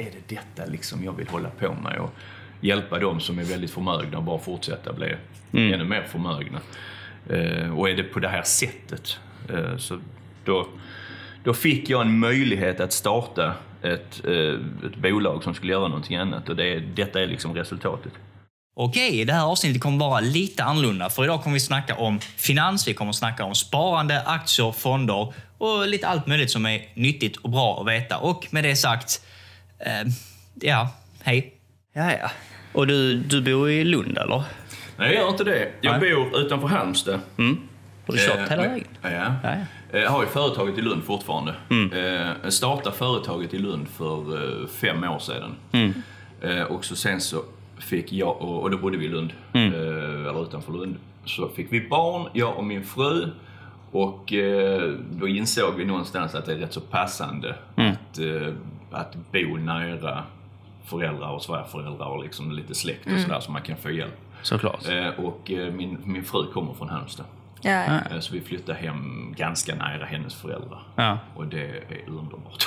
är det detta liksom jag vill hålla på med? Och hjälpa dem som är väldigt förmögna och bara fortsätta bli ännu mer förmögna. Eh, och är det på det här sättet, eh, så då, då fick jag en möjlighet att starta ett, eh, ett bolag som skulle göra någonting annat och det, detta är liksom resultatet. Okej, det här avsnittet kommer vara lite annorlunda. För idag kommer vi snacka om finans, vi kommer snacka om sparande, aktier, fonder och lite allt möjligt som är nyttigt och bra att veta. Och med det sagt, eh, ja, hej. Ja, ja. Och du, du bor i Lund, eller? Nej, jag gör inte det. Jag bor utanför Halmstad. Mm. Har du kört Eh, hela vägen? Ja. Ja, ja. Eh, Jag har ju företaget i Lund fortfarande. Eh, Jag startade företaget i Lund för eh, fem år sedan. Eh, Och så sen så fick jag, och då bodde vi i Lund, eh, eller utanför Lund. Så fick vi barn, jag och min fru. Och eh, då insåg vi någonstans att det är rätt så passande att, eh, att bo nära föräldrar och svärföräldrar och liksom lite släkt och sådär så man kan få hjälp. Såklart. Eh, Och eh, min, min fru kommer från Halmstad. Ja, ja. Eh, Så vi flyttade hem ganska nära hennes föräldrar. Ja. Och det är underbart.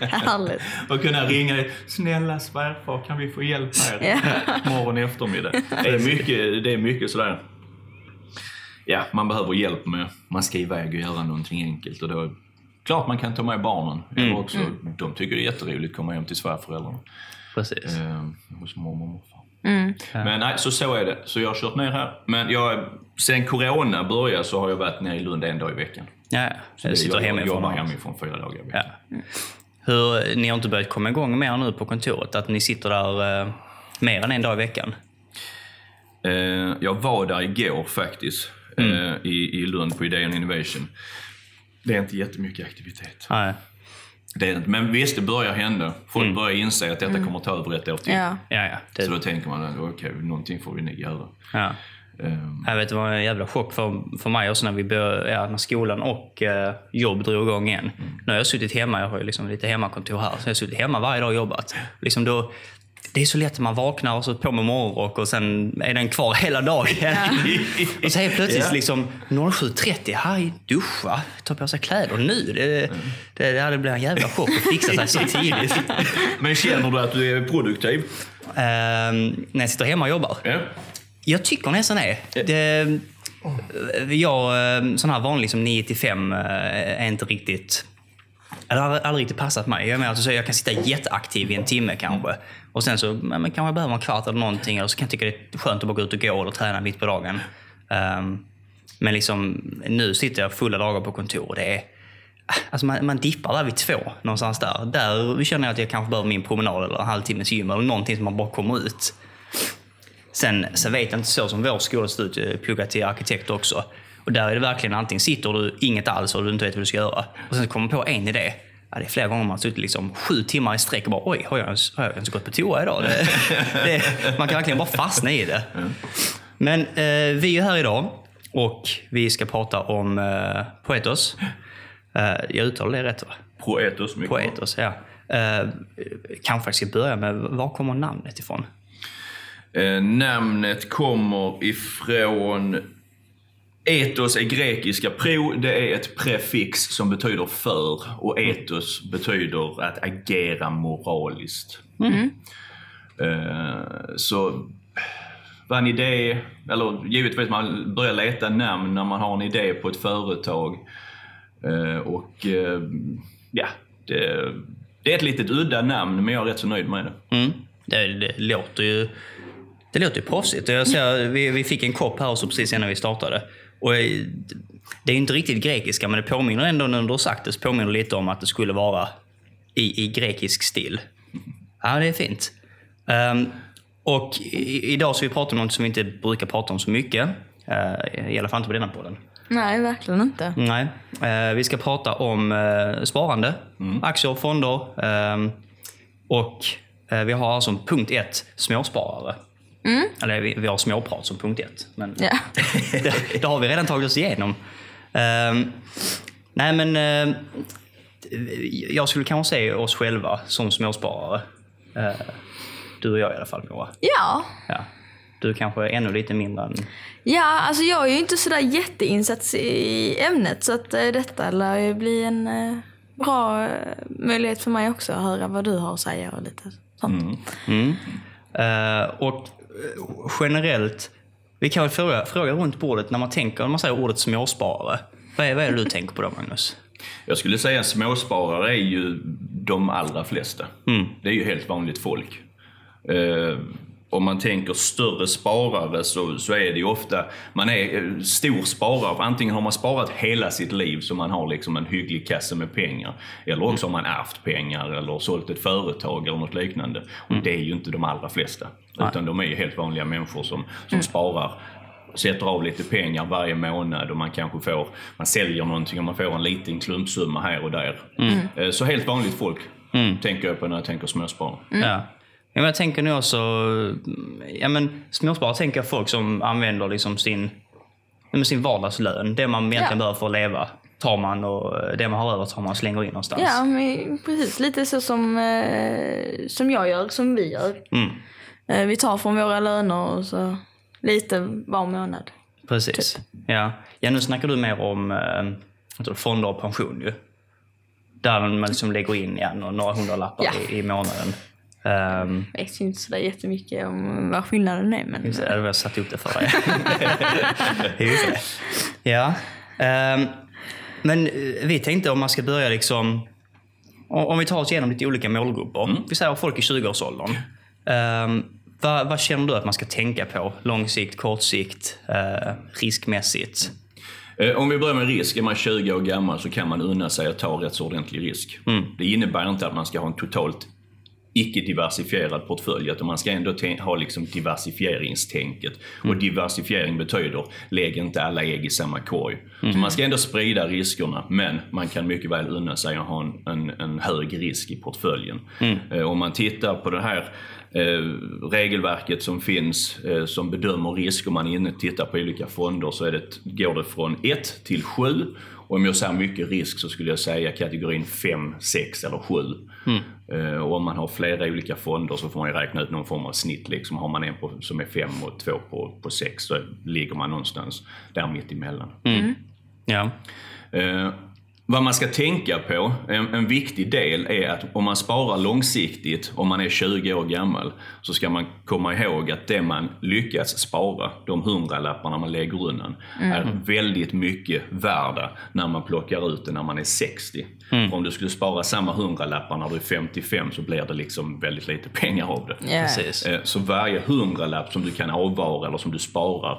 Härligt. Att kunna ringa, snälla svärfar kan vi få hjälp här Ja. morgon eftermiddag. Det är mycket, det är mycket sådär, ja man behöver hjälp med, man ska iväg och göra någonting enkelt och då Klart man kan ta med barnen, eller också, de tycker det är jätteroligt att komma hem till svärföräldrarna. Precis. Eh, hos mormor och morfar. Mm. Men nej, så så är det. Så jag har kört ner här. Men jag, sen corona började så har jag varit nere i Lund en dag i veckan. Ja. Så Jag sitter jag hemifrån. jobbar hemifrån fyra dagar i veckan. Ja. Hur, ni har inte börjat komma igång mer nu på kontoret? Att ni sitter där eh, mer än en dag i veckan? Eh, jag var där igår faktiskt. Eh, i, I Lund på Idé and Innovation. Det är inte jättemycket aktivitet. Nej. Det är det inte. Men visst, det börjar hända. Folk börjar inse att detta kommer ta över ett år till. Ja. Ja, ja. Det, Så då tänker man att okej, någonting får vi nog göra. ja. Ehm, Jag vet, det var en jävla chock för, för mig också när, vi bör, ja, när skolan och eh, jobb drog igång igen. Nu har jag suttit hemma, jag har ju liksom lite hemmakontor här, så jag har suttit hemma varje dag och jobbat. Liksom då, det är så lätt att man vaknar och så på med morgonrock och sen är den kvar hela dagen. och så helt plötsligt Ja. liksom 07.30, här duscha, ta på sig kläder nu. Det, det, det hade blivit en jävla chock att fixa sig så tidigt. Men känner du att du är produktiv? Ehm, när jag sitter hemma och jobbar. Ja. Jag tycker nästan det. det jag, eh, sån här vanlig som 9 till 5 eh, är inte riktigt... Det har aldrig riktigt passat mig. Jag, menar, alltså, jag kan sitta jätteaktiv i en timme kanske. Och sen så men, men kanske jag behöver en kvart eller någonting. Eller så kan jag tycka det är skönt att bara gå ut och gå eller träna mitt på dagen. Um, men liksom, nu sitter jag fulla dagar på kontor det är... Alltså man, man dippar där vid två, någonstans där. Där känner jag att jag kanske behöver min promenad eller en halvtimmes gym eller någonting som man bara kommer ut. Sen, sen vet jag inte så som vår skola ser ut, jag pluggar till arkitekt också. Och där är det verkligen antingen sitter du inget alls och du inte vet vad du ska göra. Och sen kommer på en idé. Ja, det är flera gånger man har suttit liksom sju timmar i sträck och bara oj, har jag ens, har jag ens gått på toa idag? Det, det, man kan verkligen bara fastna i det. Men eh, vi är här idag och vi ska prata om eh, Poetos. Eh, jag uttalar det rätt va? Poetos mycket bra. Poetos, ja. Eh, kanske jag ska börja med, var kommer namnet ifrån? Eh, namnet kommer ifrån... Etos är grekiska. Pro, det är ett prefix som betyder för. Och etos betyder att agera moraliskt. Eh, så vad en idé, eller givetvis man börjar leta namn när man har en idé på ett företag. Eh, och eh, ja, det, det är ett litet udda namn men jag är rätt så nöjd med det. Mm. Det, det låter ju det låter ju proffsigt. Jag ser, vi, vi fick en kopp här också precis innan vi startade. Och eh, det är inte riktigt grekiska, men det påminner ändå när du har sagt det, så påminner lite om att det skulle vara i, i grekisk stil. Ja, det är fint. Ehm, och i, idag ska vi prata om något som vi inte brukar prata om så mycket. Uh, I alla fall inte på denna podden. Nej, verkligen inte. Nej. Eh, vi ska prata om eh, sparande, aktier, fonder. ehm, och vi har som punkt ett småsparare. Eller vi, vi har småprat som punkt ett. Men Ja. det, det har vi redan tagit oss igenom. Ehm, nej men eh, jag skulle kanske se oss själva som småsparare. Eh, du och jag i alla fall Moa. Ja. Ja. Du kanske är ännu lite mindre än... Ja, alltså jag är ju inte sådär jätteinsatt i ämnet så att eh, detta lär ju bli en, bra möjlighet för mig också att höra vad du har att säga och lite sånt. Eh, och eh, generellt, vi kan väl fråga, fråga runt bordet när man tänker, när man säger ordet småsparare. Vad är, vad är det du tänker på då, Magnus? Jag skulle säga småsparare är ju de allra flesta. Det är ju helt vanligt folk. Om man tänker större sparare så, så är det ju ofta, man är eh, stor sparare. Antingen har man sparat hela sitt liv så man har liksom en hygglig kasse med pengar. Eller också har man ärvt pengar eller sålt ett företag eller något liknande. Och det är ju inte de allra flesta. Utan de är ju helt vanliga människor som, som sparar sätter av lite pengar varje månad och man kanske får, man säljer någonting och man får en liten klumpsumma här och där. Eh, Så helt vanligt folk tänker jag på när jag tänker småsparare. Ja. Men jag tänker nu också, ja men småsparare tänker jag folk som använder liksom sin, sin vardagslön. Det man egentligen Ja. behöver för att leva tar man och det man har över tar man och slänger in någonstans. Ja, men precis. Lite så som, eh, som jag gör, som vi gör. Mm. Eh, vi tar från våra löner och så lite var månad. Precis. Ja. ja, nu snackar du mer om eh, fonder och pension ju. Där man liksom lägger in ja, några hundralappar Ja. i, i månaden. Um, Jag vet inte sådär jättemycket om vad skillnaden är. Men, Just det, jag satt upp det för dig. Ja. ehm, men eh, vi tänkte om man ska börja liksom... Om vi tar oss igenom lite olika målgrupper. Vi säger folk i 20-årsåldern. Um, vad, vad känner du att man ska tänka på? Lång sikt, kort sikt, eh, riskmässigt? Eh, Om vi börjar med risk. Är man 20 år gammal så kan man unna sig att ta rätt så ordentlig risk. Det innebär inte att man ska ha en totalt icke-diversifierad portfölj. Utan man ska ändå ha liksom diversifieringstänket. Och diversifiering betyder lägg inte alla ägg i samma korg. Så man ska ändå sprida riskerna men man kan mycket väl unna sig att ha en, en, en hög risk i portföljen. Eh, Om man tittar på det här eh, regelverket som finns eh, som bedömer risk om man är inne och tittar på olika fonder så är det, går det från 1 till 7. Och om jag säger mycket risk så skulle jag säga kategorin 5, 6 eller 7. Eh, och om man har flera olika fonder så får man ju räkna ut någon form av snitt. Liksom. Har man en på, som är 5 och två på, på 6 så ligger man någonstans där mitt emellan. Ja. Vad man ska tänka på, en, en viktig del är att om man sparar långsiktigt, om man är 20 år gammal, så ska man komma ihåg att det man lyckats spara, de hundralapparna man lägger undan, är väldigt mycket värda när man plockar ut det när man är 60. För om du skulle spara samma hundralappar när du är 55 så blir det liksom väldigt lite pengar av det. Precis. Eh, Så varje hundralapp som du kan avvara eller som du sparar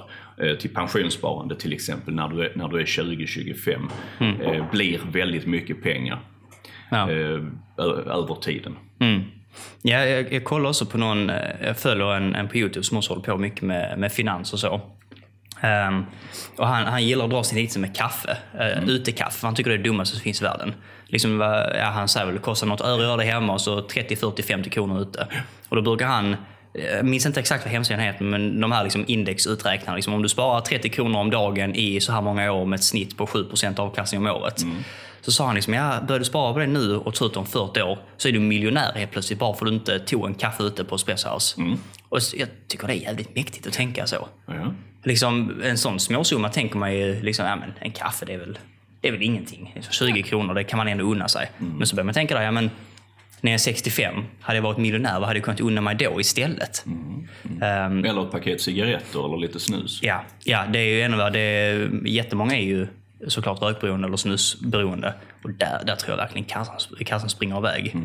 till pensionssparande till exempel när du är, när du är 20-25 eh, blir väldigt mycket pengar Ja. eh, över tiden. Ja, jag, jag kollar också på någon, eh, jag följer en, en på Youtube som också håller på mycket med, med finans och så. Ehm, och han, han gillar att dra sin liknelse med kaffe, uh, utekaffe. Han tycker det är det dummaste som finns i världen. Liksom, ja, han säger väl det kostar något öre att göra det hemma och så 30, 40, 50 kronor ute. Och då brukar han, jag minns inte exakt vad hemsidan heter, men de här liksom indexuträknarna. Liksom, om du sparar 30 kronor om dagen i så här många år med ett snitt på 7% avkastning om året. Så sa han liksom, ja, börjar du spara på det nu och ta ut om 40 år så är du miljonär helt plötsligt bara för att du inte tog en kaffe ute på Espresso House. Och så- jag tycker det är jävligt mäktigt att tänka så. Ja. Liksom, en sån småsumma tänker man ju, liksom, ja, men en kaffe det är väl, det är väl ingenting. Liksom 20 kronor, det kan man ändå unna sig. Men så börjar man tänka där, ja, men när jag är 65, hade jag varit miljonär, vad hade jag kunnat unna mig då istället? Ehm, Eller ett paket cigaretter eller lite snus. Ja, ja, det är ju ännu värre. Är, jättemånga är ju såklart rökberoende eller snusberoende. Och där, där tror jag verkligen kassan, kassan springer iväg.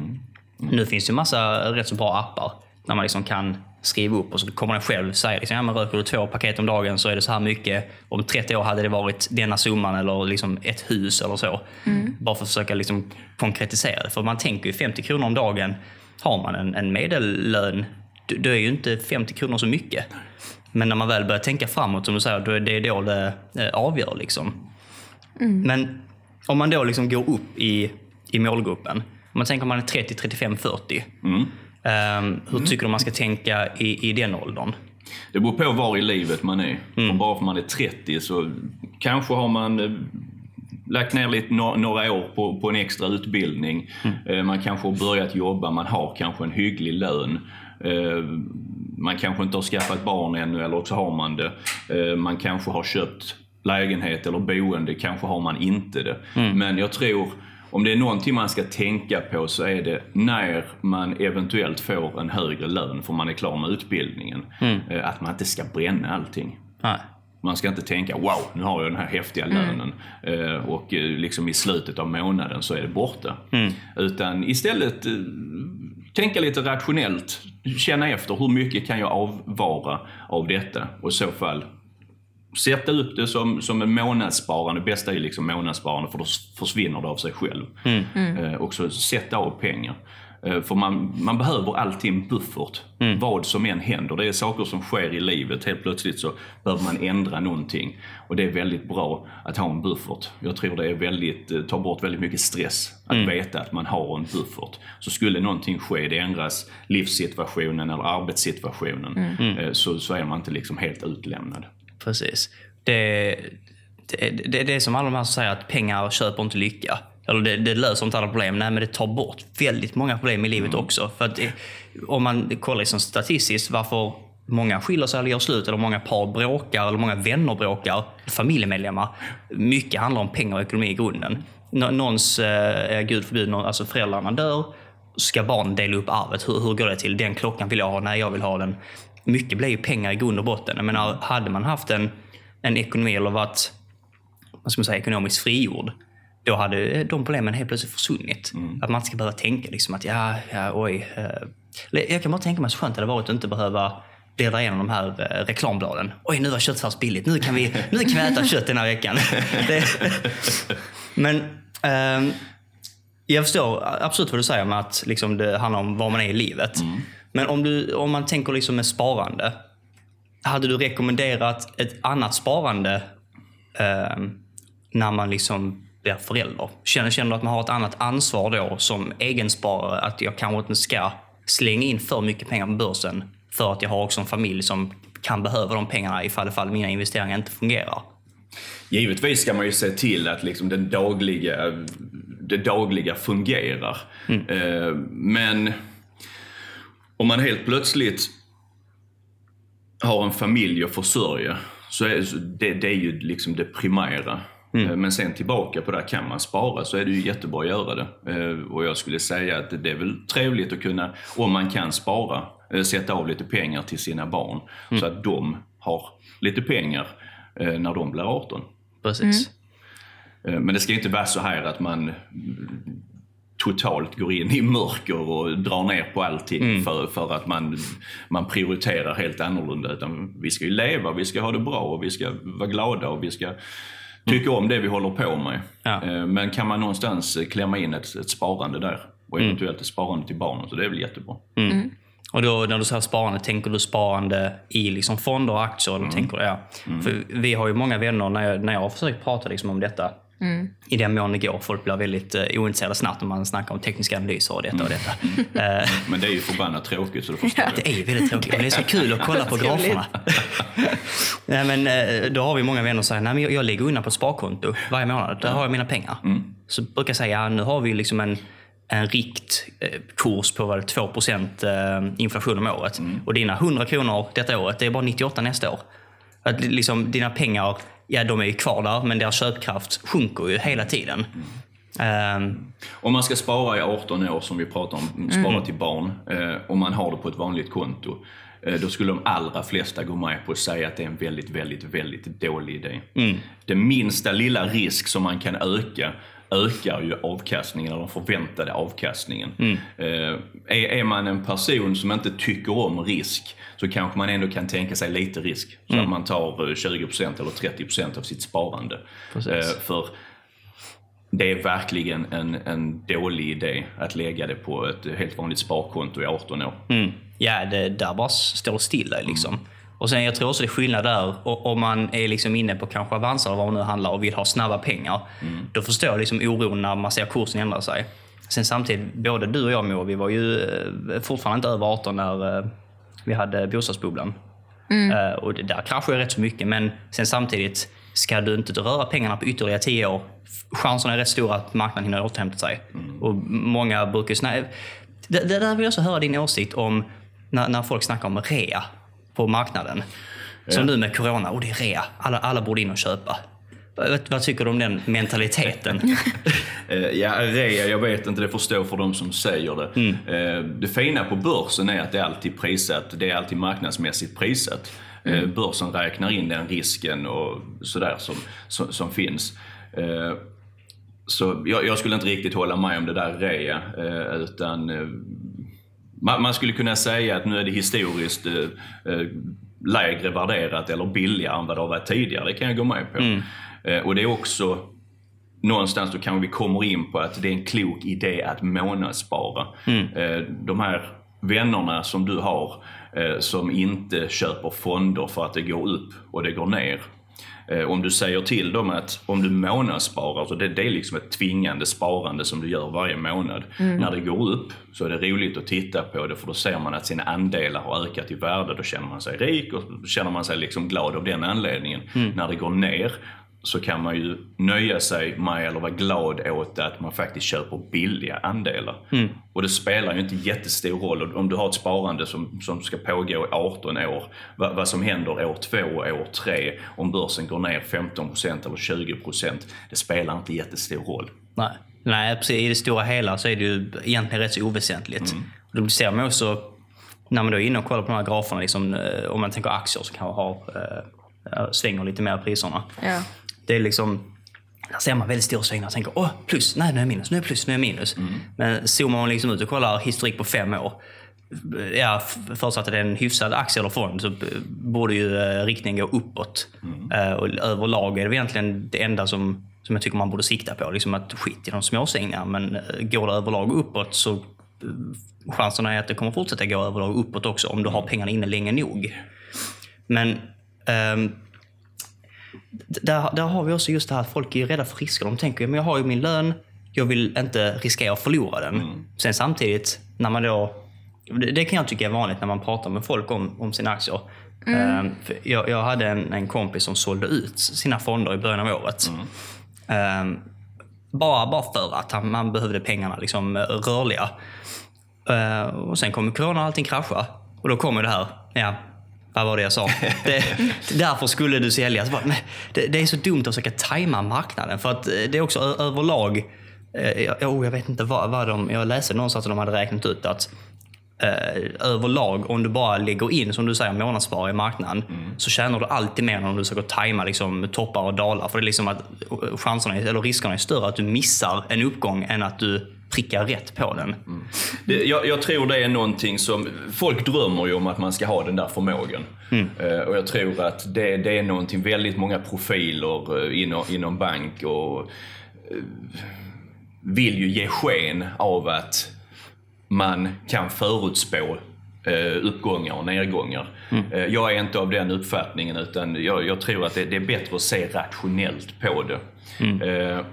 Nu finns det ju massa rätt så bra appar där man liksom kan skriva upp och så kommer den själv säga liksom, ja, men röker du två paket om dagen så är det så här mycket. Om 30 år hade det varit denna summan eller liksom ett hus eller så. Bara för att försöka liksom konkretisera det. För man tänker ju 50 kronor om dagen. Har man en, en medellön, då är ju inte 50 kronor så mycket. Men när man väl börjar tänka framåt, som du säger, då är det då det eh, avgör. Liksom. Men om man då liksom går upp i, i målgruppen. Om man tänker om man är 30, 35, 40. ehm, hur tycker du man ska tänka i, i den åldern? Det beror på var i livet man är. För bara för man är 30 så kanske har man eh, lagt ner lite, några år på, på en extra utbildning. Eh, Man kanske har börjat jobba, man har kanske en hygglig lön. Eh, Man kanske inte har skaffat barn ännu eller också har man det. Man kanske har köpt lägenhet eller boende, kanske har man inte det. Men jag tror om det är någonting man ska tänka på så är det när man eventuellt får en högre lön för man är klar med utbildningen. Eh, Att man inte ska bränna allting. Nej. Man ska inte tänka wow, nu har jag den här häftiga lönen eh, och eh, liksom i slutet av månaden så är det borta. Utan istället tänka lite rationellt, känna efter hur mycket kan jag avvara av detta och i så fall sätta upp det som, som en månadssparande. Det bästa är liksom månadssparande för då försvinner det av sig själv. Eh, och så sätta av pengar. Eh, För man, man behöver alltid en buffert. Vad som än händer. Det är saker som sker i livet. Helt plötsligt så behöver man ändra någonting. Och det är väldigt bra att ha en buffert. Jag tror det är väldigt, eh, tar bort väldigt mycket stress. Att veta att man har en buffert. Så skulle någonting ske, det ändras livssituationen eller arbetssituationen. eh, Så, så är man inte liksom helt utlämnad. Precis. Det, det, det, det är som alla de här som säger att pengar köper inte lycka. Eller det, det löser inte alla problem. Nej, men det tar bort väldigt många problem i livet också. För att det, om man kollar liksom statistiskt varför många skiljer sig eller gör slut, eller många par bråkar, eller många vänner bråkar, familjemedlemmar. Mycket handlar om pengar och ekonomi i grunden. Nå- Någons, eh, gud förbjude, alltså föräldrarna dör, ska barnen dela upp arvet? Hur, hur går det till? Den klockan vill jag ha, nej jag vill ha den. Mycket blir ju pengar i grund och botten. Jag menar, hade man haft en, en ekonomi eller varit vad ska man säga, ekonomiskt frigjord, då hade de problemen helt plötsligt försvunnit. Att man inte ska behöva tänka liksom att ja, ja oj. Eh. Jag kan bara tänka mig så skönt det hade varit att inte behöva bläddra igenom de här eh, reklambladen. Oj, nu var köttfärs billigt. Nu kan vi, nu kan vi äta kött den här veckan. det, men ehm, jag förstår absolut vad du säger med att liksom, det handlar om var man är i livet. Men om, du, om man tänker liksom med sparande. Hade du rekommenderat ett annat sparande ehm, när man liksom blir förälder? Känner, känner du att man har ett annat ansvar då som egensparare? Att jag kanske inte ska slänga in för mycket pengar på börsen för att jag har också en familj som kan behöva de pengarna ifall, ifall mina investeringar inte fungerar. Givetvis ska man ju se till att liksom den dagliga, det dagliga fungerar. Eh, Men om man helt plötsligt har en familj att försörja så är det, det är ju liksom det primära. Eh, Men sen tillbaka på det, här, kan man spara så är det ju jättebra att göra det. Eh, Och jag skulle säga att det är väl trevligt att kunna, om man kan spara, eh, sätta av lite pengar till sina barn. Så att de har lite pengar när de blir 18. Precis. Eh, Men det ska inte vara så här att man mm, totalt går in i mörker och drar ner på allting för, för att man, man prioriterar helt annorlunda. Utan vi ska ju leva, vi ska ha det bra och vi ska vara glada och vi ska tycka om det vi håller på med. Ja. Eh, Men kan man någonstans eh, klämma in ett, ett sparande där och eventuellt ett sparande till barnen så det är väl jättebra. Och då när du säger sparande, tänker du sparande i liksom fonder och aktier? Eller tänker du, ja. För vi har ju många vänner, när jag, när jag har försökt prata liksom om detta, i den mån det går. Folk blir väldigt uh, ointresserade snabbt om man snackar om tekniska analyser och detta och detta. Eh, Men det är ju förbannat tråkigt så det förstår jag. det är ju väldigt tråkigt, men det är så kul att kolla på graferna. Nej, men, eh, då har vi många vänner som säger, nej men jag, jag lägger undan på ett sparkonto varje månad. Där har jag mina pengar. Så brukar jag säga, ja, nu har vi liksom en en riktkurs på vad det, 2 eh, inflation om året. Och dina 100 kronor detta året, det är bara 98 nästa år. Att li- liksom, dina pengar, ja de är ju kvar där, men deras köpkraft sjunker ju hela tiden. Ehm, Om man ska spara i 18 år, som vi pratar om, spara till barn, eh, om man har det på ett vanligt konto, eh, då skulle de allra flesta gå med på att säga att det är en väldigt, väldigt, väldigt dålig idé. Den minsta lilla risk som man kan öka ökar ju avkastningen, eller den förväntade avkastningen. Eh, är, är man en person som inte tycker om risk så kanske man ändå kan tänka sig lite risk. Så att man tar eh, 20% eller 30% av sitt sparande. Precis. Eh, för det är verkligen en, en dålig idé att lägga det på ett helt vanligt sparkonto i 18 år. Mm. Ja, det där bara står stilla liksom. Och sen jag tror också det är skillnad där om man är liksom inne på kanske Avanza eller vad man nu handlar och vill ha snabba pengar. Då förstår jag liksom oron när man ser kursen ändra sig. Sen samtidigt, både du och jag Mo, vi var ju eh, fortfarande inte över 18 när eh, vi hade bostadsbubblan. Eh, Och det där kraschade rätt så mycket. Men sen samtidigt, ska du inte röra pengarna på ytterligare 10 år, chanserna är rätt stora att marknaden hinner återhämta sig. Och många brukar ju snä- det, det där vill jag också höra din åsikt om när, när folk snackar om rea på marknaden. Som nu med corona, och det är rea. Alla, alla borde in och köpa. Vad, vad tycker du om den mentaliteten? Eh, Ja, rea, jag vet inte, det får stå för de som säger det. Eh, Det fina på börsen är att det är alltid prissatt, det är alltid marknadsmässigt prissatt. Eh, Börsen räknar in den risken och sådär som, som, som finns. Så jag, jag skulle inte riktigt hålla med om det där rea, utan man, man skulle kunna säga att nu är det historiskt lägre värderat eller billigare än vad det har varit tidigare. Det kan jag gå med på. Eh, och det är också någonstans då kanske vi kommer in på att det är en klok idé att månadsspara. Eh, de här vännerna som du har eh, som inte köper fonder för att det går upp och det går ner. Eh, Om du säger till dem att om du månadssparar, så det, det är liksom ett tvingande sparande som du gör varje månad. När det går upp så är det roligt att titta på det för då ser man att sina andelar har ökat i värde. Då känner man sig rik och då känner man sig liksom glad av den anledningen. När det går ner så kan man ju nöja sig med eller vara glad åt att man faktiskt köper billiga andelar. Och det spelar ju inte jättestor roll om du har ett sparande som, som ska pågå i 18 år. Vad, vad som händer år två och år tre, om börsen går ner 15% eller 20%, det spelar inte jättestor roll. Nej. Nej, precis. I det stora hela så är det ju egentligen rätt så oväsentligt. Och det ser man också när man då är inne och kollar på de här graferna, liksom, eh, om man tänker aktier som kanske har, eh, svänger lite mer priserna. Ja. Det är liksom, där ser man väldigt stora svängningar och tänker åh, plus, nej nu är minus, nu är plus, nu är minus. Men zoomar man liksom ut och kollar historik på fem år, ja, förutsatt att det är en hyfsad aktie eller fond så borde ju eh, riktningen gå uppåt. Eh, och överlag är det egentligen det enda som, som jag tycker man borde sikta på. Liksom att skit i de småsvängningarna, men eh, går det överlag uppåt så chanserna är att det kommer fortsätta gå överlag uppåt också om du har pengarna inne länge nog. Men ehm, där, där har vi också just det här att folk är rädda för risker. De tänker men jag har ju min lön, jag vill inte riskera att förlora den. Sen samtidigt, när man då... Det, det kan jag tycka är vanligt när man pratar med folk om, om sina aktier. Ehm, för jag, jag hade en, en kompis som sålde ut sina fonder i början av året. Ehm, bara, bara för att han, man behövde pengarna liksom, eh, rörliga. Eh, och sen kom corona och allting krascha. Och då kommer det här. Ja, vad var det jag sa? Det, därför skulle du sälja. Så bara, men det, det är så dumt att försöka tajma marknaden. För att eh, det är också överlag. Eh, jag, oh, jag vet inte vad, vad de... Jag läste någonstans att de hade räknat ut att eh, överlag, om du bara lägger in, som du säger, månadsspar i marknaden, så tjänar du alltid mer än om du försöker tajma liksom, toppar och dalar. För det är liksom att eh, chanserna, eller riskerna är större att du missar en uppgång än att du prickar rätt på den. Det, jag, jag tror det är någonting som, folk drömmer ju om att man ska ha den där förmågan. Eh, och jag tror att det, det är någonting, väldigt många profiler eh, inom, inom bank och eh, vill ju ge sken av att man kan förutspå uppgångar och nedgångar. Eh, jag är inte av den uppfattningen utan jag, jag tror att det, det är bättre att se rationellt på det. Eh,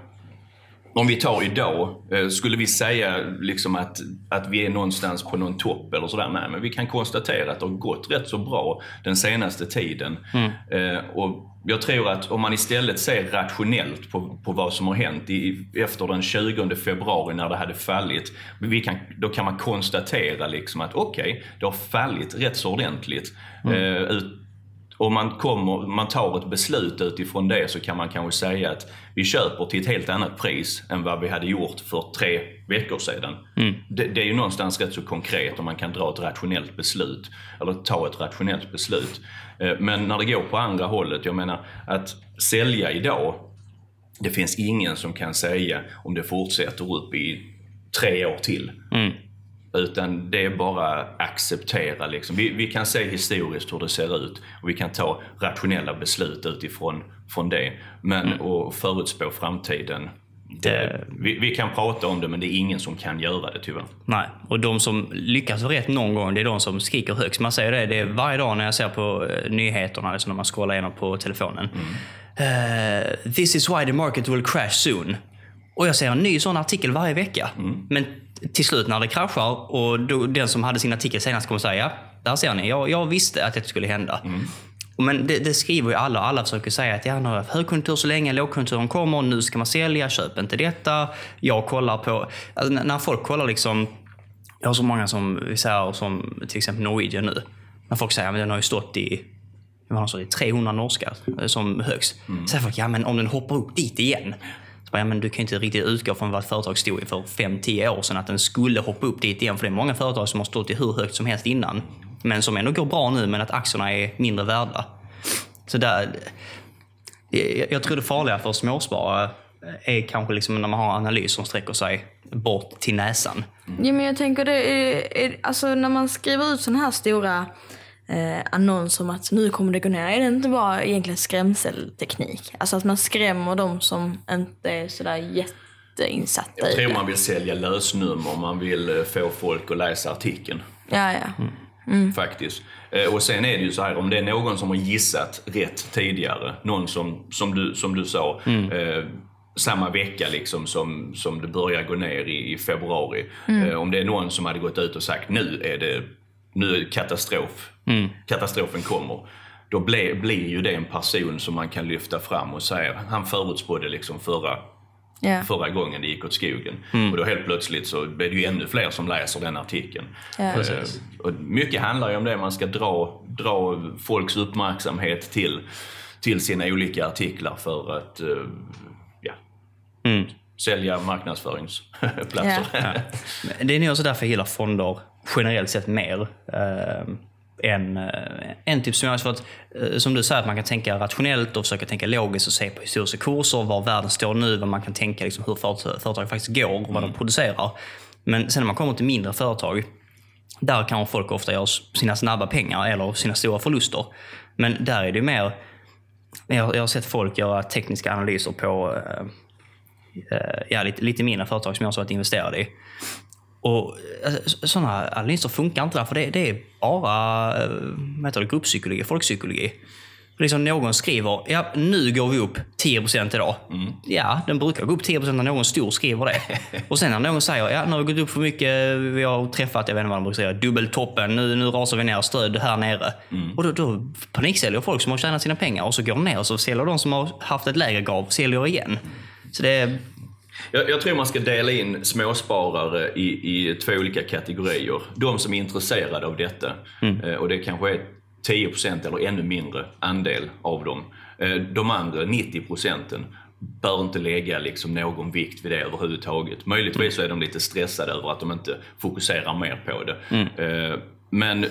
om vi tar idag, eh, skulle vi säga liksom att, att vi är någonstans på någon topp eller sådär? Nej, men vi kan konstatera att det har gått rätt så bra den senaste tiden. Eh, och jag tror att om man istället ser rationellt på, på vad som har hänt i, efter den 20 februari när det hade fallit. Kan, då kan man konstatera liksom att okej, det har fallit rätt så ordentligt. Eh, ut, om man, kommer, man tar ett beslut utifrån det så kan man kanske säga att vi köper till ett helt annat pris än vad vi hade gjort för tre veckor sedan. Det, det är ju någonstans rätt så konkret om man kan dra ett rationellt beslut. Eller ta ett rationellt beslut. Eh, Men när det går på andra hållet, jag menar att sälja idag, det finns ingen som kan säga om det fortsätter upp i tre år till. Utan det är bara acceptera. Liksom. Vi, vi kan se historiskt hur det ser ut och vi kan ta rationella beslut utifrån från det. Men att förutspå framtiden, det, vi, vi kan prata om det men det är ingen som kan göra det tyvärr. Nej, och de som lyckas få rätt någon gång, det är de som skriker högst. Man säger det, det är varje dag när jag ser på eh, nyheterna, alltså när man scrollar igenom på telefonen. Eh, This is why the market will crash soon. Och jag ser en ny sån artikel varje vecka. Men till slut när det kraschar och då, den som hade sin artikel senast kommer säga, ja, där ser ni, jag, jag visste att det skulle hända. Och Men det, det skriver ju alla. Alla försöker säga att ja, nu har högkonjunktur så länge, lågkonjunkturen kommer, nu ska man sälja, köp inte detta. Jag kollar på... Alltså, när folk kollar liksom... Jag har så många som säger, som till exempel Norwegian nu. När folk säger att den har ju stått i det är 300 norska eh, som högst. Så säger folk, ja men om den hoppar upp dit igen. Ja, men du kan inte riktigt utgå från vad ett företag stod i för 5-10 år sedan, att den skulle hoppa upp dit igen. För det är många företag som har stått i hur högt som helst innan, men som ändå går bra nu, men att aktierna är mindre värda. Så där, eh, jag, jag tror det farliga för småsparare är kanske liksom när man har analys som sträcker sig bort till näsan. Ja, men jag tänker det är, är, alltså när man skriver ut sådana här stora eh, annonser om att nu kommer det gå ner. Är det inte bara egentligen skrämselteknik? Alltså att man skrämmer de som inte är sådär jätteinsatta Jag i tror det. man vill sälja lösnummer, man vill eh, få folk att läsa artikeln. Ja, ja. Faktiskt. Eh, Och sen är det ju så här, om det är någon som har gissat rätt tidigare, någon som, som, du, som du sa, eh, samma vecka liksom som, som det börjar gå ner i, i februari. Eh, om det är någon som hade gått ut och sagt nu är det nu är katastrof, katastrofen kommer. Då ble, blir ju det en person som man kan lyfta fram och säga, han förutspådde liksom förra ja. förra gången det gick åt skogen. Och då helt plötsligt så blir det ju ännu fler som läser den artikeln. Ja. Eh, och mycket handlar ju om det, man ska dra, dra folks uppmärksamhet till, till sina olika artiklar för att eh, ja, sälja marknadsföringsplatser. Ja. Men Det är nog också därför jag gillar fonder generellt sett mer. Eh, än, eh, än typ som jag för att, eh, som du säger, att man kan tänka rationellt och försöka tänka logiskt och se på historiska kurser, var världen står nu, vad man kan tänka liksom, hur företag, företag faktiskt går och vad de producerar. Men sen när man kommer till mindre företag, där kan folk ofta göra sina snabba pengar eller sina stora förluster. Men där är det mer, jag, jag har sett folk göra tekniska analyser på eh, eh, ja, lite, lite mindre företag som jag har varit investerad i. Och alltså, Sådana analyser funkar inte där, för det, det är bara eh, vad heter det, grupppsykologi, folkpsykologi. Liksom någon skriver, ja nu går vi upp 10% idag. Ja, den brukar gå upp 10% när någon stor skriver det. Och sen när någon säger, ja nu har vi gått upp för mycket, vi har träffat, jag vet inte vad de brukar säga, dubbeltoppen, nu, nu rasar vi ner, stöd här nere. Och då, då paniksäljer folk som har tjänat sina pengar och så går de ner och så säljer de som har haft ett lägre gav, säljer igen. Så det Jag, jag tror man ska dela in småsparare i, i två olika kategorier. De som är intresserade av detta, eh, och det kanske är 10% eller ännu mindre andel av dem. Eh, De andra 90 procenten bör inte lägga liksom någon vikt vid det överhuvudtaget. Möjligtvis så är de lite stressade över att de inte fokuserar mer på det. Eh, Men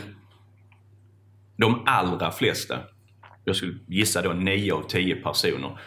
de allra flesta, jag skulle gissa då 9 av 10 personer,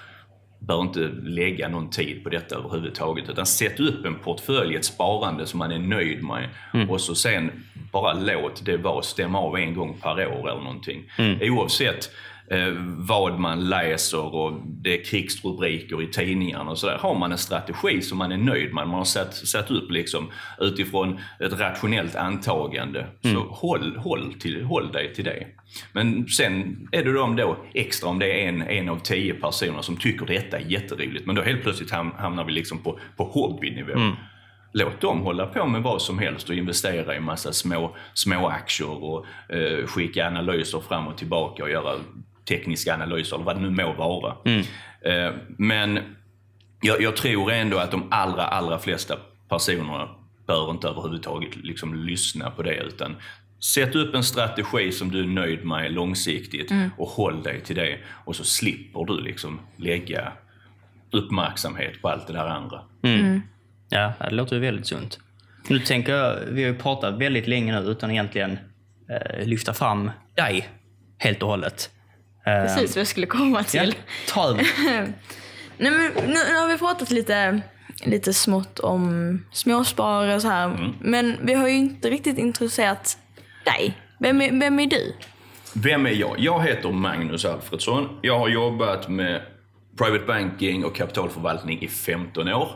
bör inte lägga någon tid på detta överhuvudtaget. Utan sätt upp en portfölj, ett sparande som man är nöjd med. Och så sen bara låt det vara, stämma av en gång per år eller någonting. Oavsett eh, vad man läser och det är krigsrubriker i tidningarna och sådär. Har man en strategi som man är nöjd med, man har satt, satt upp liksom utifrån ett rationellt antagande. Så håll, håll, till, håll dig till det. Men sen är det de då extra om det är en, en av tio personer som tycker detta är jätteroligt. Men då helt plötsligt ham- hamnar vi liksom på, på hobbynivå. Låt dem hålla på med vad som helst och investera i massa små, små aktier och eh, skicka analyser fram och tillbaka och göra tekniska analyser eller vad det nu må vara. Eh, men jag, jag tror ändå att de allra, allra flesta personerna bör inte överhuvudtaget liksom lyssna på det utan sätt upp en strategi som du är nöjd med långsiktigt och håll dig till det och så slipper du liksom lägga uppmärksamhet på allt det där andra. Ja, det låter ju väldigt sunt. Nu tänker jag, vi har ju pratat väldigt länge nu utan egentligen eh, lyfta fram dig helt och hållet. Eh, Precis vad jag skulle komma Ja, till. ta över. Nej, men nu, nu har vi pratat lite, lite smått om småsparare och så här. Men vi har ju inte riktigt intresserat dig. Vem är, vem är du? Vem är jag? Jag heter Magnus Alfredsson. Jag har jobbat med private banking och kapitalförvaltning i 15 år.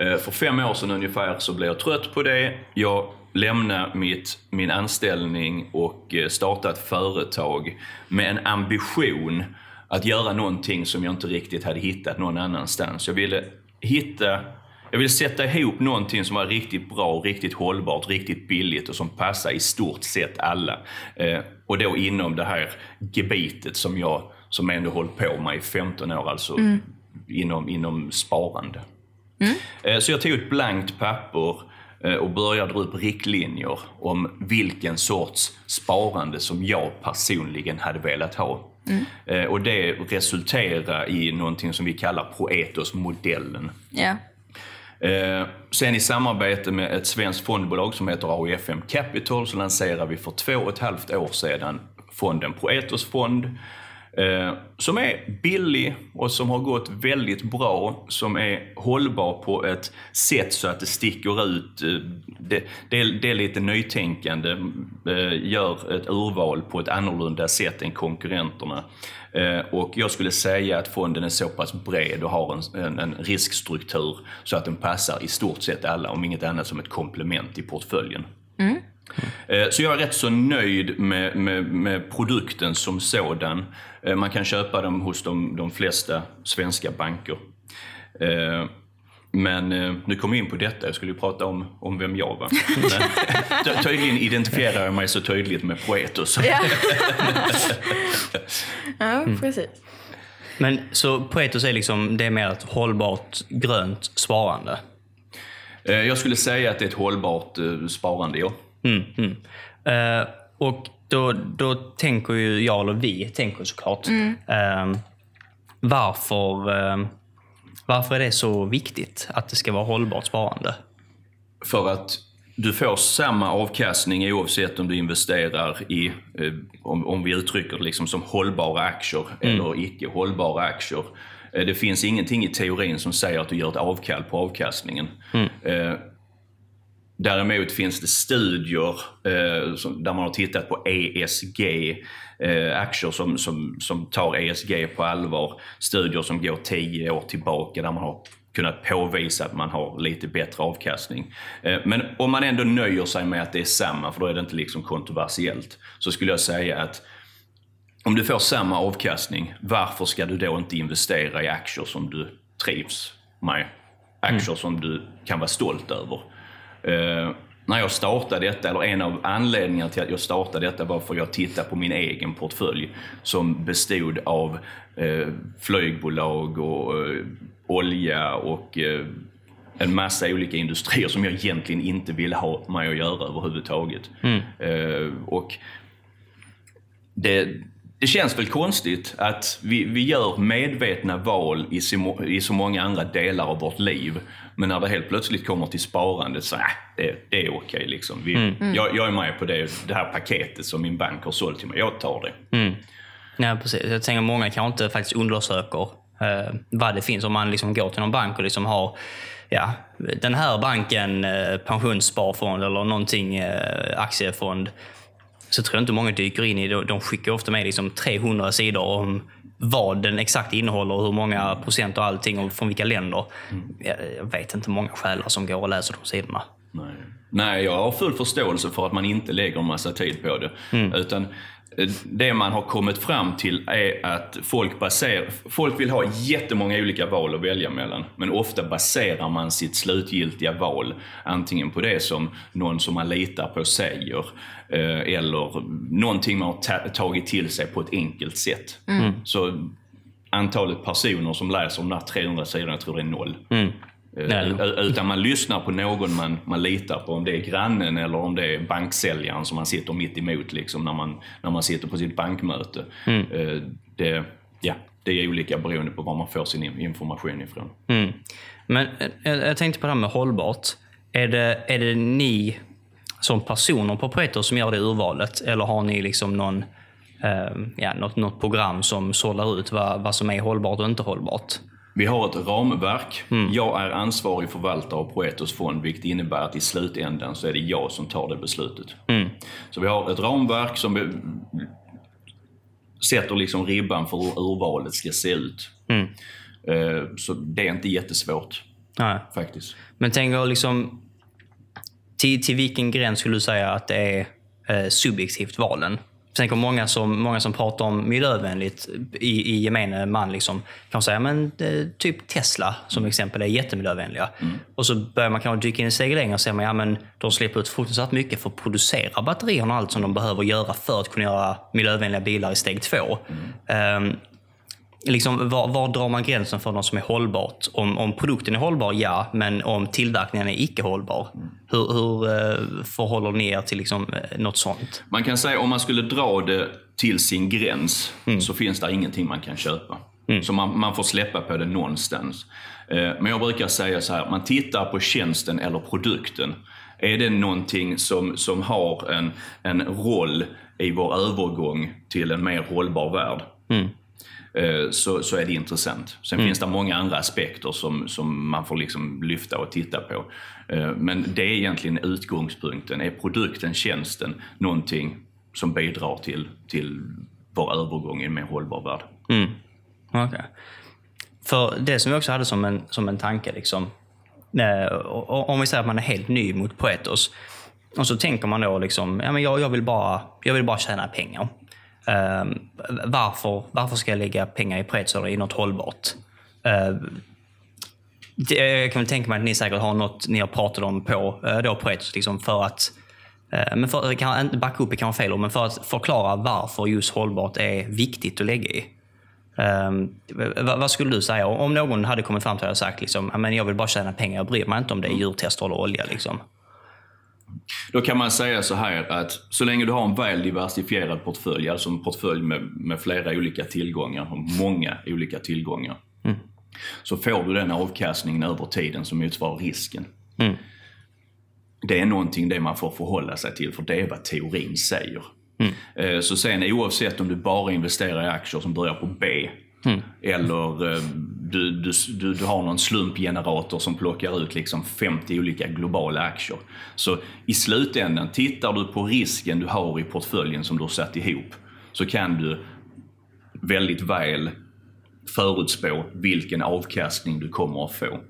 Eh, För fem år sedan ungefär så blev jag trött på det. Jag lämnade mitt, min anställning och eh, startade ett företag med en ambition att göra någonting som jag inte riktigt hade hittat någon annanstans. Jag ville hitta jag ville sätta ihop någonting som var riktigt bra, riktigt hållbart, riktigt billigt och som passar i stort sett alla. Eh, och då inom det här gebitet som jag som ändå hållit på med i 15 år, alltså inom, inom sparande. Eh, Så jag tog ett blankt papper och började dra upp riktlinjer om vilken sorts sparande som jag personligen hade velat ha. Eh, och det resulterar i någonting som vi kallar Proetos-modellen. Eh, sen i samarbete med ett svenskt fondbolag som heter AIFM Capital så lanserade vi för två och ett halvt år sedan fonden Proetos fond. Eh, som är billig och som har gått väldigt bra, som är hållbar på ett sätt så att det sticker ut. Eh, det, det, är, det är lite nytänkande, eh, gör ett urval på ett annorlunda sätt än konkurrenterna. Eh, och jag skulle säga att fonden är så pass bred och har en, en, en riskstruktur så att den passar i stort sett alla, om inget annat som ett komplement i portföljen. Mm. Så jag är rätt så nöjd med, med, med produkten som sådan. Eh, Man kan köpa dem hos de, de flesta svenska banker. Eh, Men eh, nu kom vi in på detta, jag skulle ju prata om, om vem jag var. Men, ty- tydligen identifierar jag mig så tydligt med Proetos. Ja, ja precis. Men så Poetos är liksom, det är mer ett hållbart grönt sparande. Eh, Jag skulle säga att det är ett hållbart eh, sparande, ja. Mm, mm. Eh, och då, då tänker ju jag, eller vi tänker såklart, eh, varför, eh, varför är det så viktigt att det ska vara hållbart sparande? För att du får samma avkastning oavsett om du investerar i, eh, om, om vi uttrycker det liksom som hållbara aktier eller icke hållbara aktier. Eh, det finns ingenting i teorin som säger att du gör ett avkall på avkastningen. Eh, Däremot finns det studier eh, som, där man har tittat på ESG, eh, aktier som, som, som tar ESG på allvar. Studier som går tio år tillbaka där man har kunnat påvisa att man har lite bättre avkastning. Eh, men om man ändå nöjer sig med att det är samma, för då är det inte liksom kontroversiellt, så skulle jag säga att om du får samma avkastning, varför ska du då inte investera i aktier som du trivs med? Aktier som du kan vara stolt över. Eh, när jag startade detta, eller en av anledningarna till att jag startade detta var för att jag tittade på min egen portfölj som bestod av eh, flygbolag och eh, olja och eh, en massa olika industrier som jag egentligen inte ville ha med att göra överhuvudtaget. Eh, och det, det känns väl konstigt att vi, vi gör medvetna val i så, i så många andra delar av vårt liv. Men när det helt plötsligt kommer till sparandet så äh, det, det är okej. liksom. Vi, jag, jag är med på det, det här paketet som min bank har sålt till mig. Jag tar det. Mm. Ja, precis. Jag tänker många kanske inte faktiskt undersöker eh, vad det finns. Om man liksom går till någon bank och liksom har ja, den här banken, eh, pensionssparfond eller någonting, eh, aktiefond. Så tror jag inte många dyker in i det. De skickar ofta med liksom 300 sidor om vad den exakt innehåller, hur många procent och allting och från vilka länder. Jag, jag vet inte många själar som går och läser de sidorna. Nej. Nej, jag har full förståelse för att man inte lägger en massa tid på det. Utan eh, det man har kommit fram till är att folk, baserar, folk vill ha jättemånga olika val att välja mellan. Men ofta baserar man sitt slutgiltiga val antingen på det som någon som man litar på säger eh, eller någonting man har ta- tagit till sig på ett enkelt sätt. Så antalet personer som läser de där 300 sidorna, jag tror det är noll. Mm. Eh, Nej. Utan man lyssnar på någon man, man litar på, om det är grannen eller om det är banksäljaren som man sitter mitt emot liksom, när, man, när man sitter på sitt bankmöte. Mm. Eh, Det, ja, det är olika beroende på var man får sin in- information ifrån. Mm. Men eh, jag, jag tänkte på det här med hållbart. Är det, är det ni som personer på Pareto som gör det urvalet? Eller har ni liksom någon, eh, ja, något, något program som sållar ut vad, vad som är hållbart och inte hållbart? Vi har ett ramverk. Mm. Jag är ansvarig förvaltare av Proetos fond, vilket innebär att i slutändan så är det jag som tar det beslutet. Mm. Så vi har ett ramverk som sätter liksom ribban för hur urvalet ska se ut. Mm. Eh, Så det är inte jättesvårt Nej. faktiskt. Men tänker liksom, till, till vilken gräns skulle du säga att det är eh, subjektivt valen? Jag tänker många som, många som pratar om miljövänligt i, i gemene man liksom, kan säga men eh, typ Tesla som exempel är jättemiljövänliga. Och så börjar man kanske dyka in i steg längre och säga men, ja, men de släpper ut fruktansvärt mycket för att producera batterierna och allt som de behöver göra för att kunna göra miljövänliga bilar i steg två. Ehm, liksom, var, var drar man gränsen för något som är hållbart? Om, om produkten är hållbar, ja. Men om tillverkningen är icke hållbar, hur, hur eh, förhåller ni er till liksom, eh, något sånt? Man kan säga om man skulle dra det till sin gräns så finns det ingenting man kan köpa. Så man, man får släppa på det någonstans. Eh, Men jag brukar säga så här, man tittar på tjänsten eller produkten. Är det någonting som, som har en, en roll i vår övergång till en mer hållbar värld? eh, så, så är det intressant. Sen finns det många andra aspekter som, som man får liksom lyfta och titta på. Eh, Men det är egentligen utgångspunkten. Är produkten, tjänsten, någonting som bidrar till, till vår övergång i en mer hållbar värld? Okej. För det som vi också hade som en, som en tanke, liksom, eh, om vi säger att man är helt ny mot Poetos och så tänker man då liksom, ja, men jag, jag, vill bara, jag vill bara tjäna pengar. Ehm, varför, varför ska jag lägga pengar i Poetos i något hållbart? Ehm, det, jag kan väl tänka mig att ni säkert har något ni har pratat om på eh, då liksom för att eh, men för, kan, backa upp är kanske fel men för att förklara varför just hållbart är viktigt att lägga i. Ehm, um, vad, vad skulle du säga om någon hade kommit fram till dig och sagt liksom, jag vill bara tjäna pengar, jag bryr mig inte om det är djurtester eller olja. Liksom. Då kan man säga så här att så länge du har en väl diversifierad portfölj, alltså en portfölj med, med flera olika tillgångar, och många olika tillgångar, så får du den avkastningen över tiden som motsvarar risken. Det är någonting det man får förhålla sig till, för det är vad teorin säger. Eh, Så sen oavsett om du bara investerar i aktier som börjar på B, eller eh, du, du, du, du har någon slumpgenerator som plockar ut liksom 50 olika globala aktier. Så i slutändan, tittar du på risken du har i portföljen som du har satt ihop, så kan du väldigt väl förutspå vilken avkastning du kommer att få.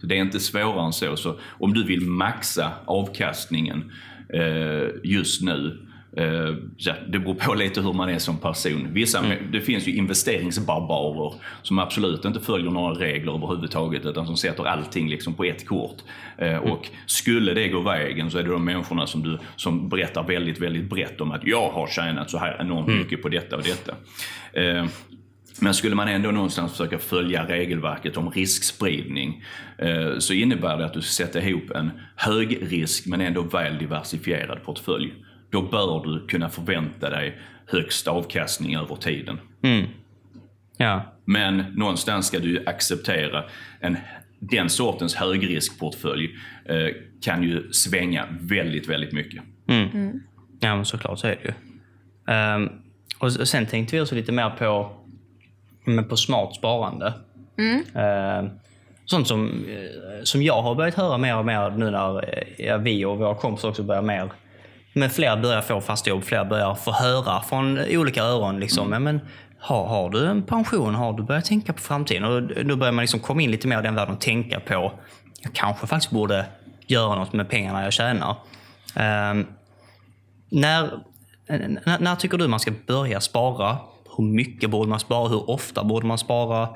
Så det är inte svårare än så. så om du vill maxa avkastningen eh, just nu eh, ja, det beror på lite hur man är som person. Vissa, Det finns ju investeringsbarbarer som absolut inte följer några regler överhuvudtaget utan som sätter allting liksom på ett kort. Eh, och skulle det gå vägen så är det de människorna som, du, som berättar väldigt, väldigt brett om att jag har tjänat så här enormt mycket på detta och detta. Eh, men skulle man ändå någonstans försöka följa regelverket om riskspridning eh, så innebär det att du sätter ihop en hög risk men ändå väl diversifierad portfölj. Då bör du kunna förvänta dig högst avkastning över tiden. Ja. Men någonstans ska du acceptera en, den sortens högriskportfölj eh, kan ju svänga väldigt, väldigt mycket. ja, men såklart så är det ju. Ehm, och sen tänkte vi också lite mer på, men på smart sparande. Ehm, sånt som, eh, som jag har börjat höra mer och mer nu när eh, ja, vi och våra kompisar också börjar mer men fler börjar få fast jobb, fler börjar få höra från olika öron. Liksom, ja, men, har, har du en pension? Har du börjat tänka på framtiden? Och då börjar man liksom komma in lite mer i den världen och tänka på jag kanske faktiskt borde göra något med pengarna jag tjänar. Ehm, när, när, när tycker du man ska börja spara? Hur mycket borde man spara? Hur ofta borde man spara?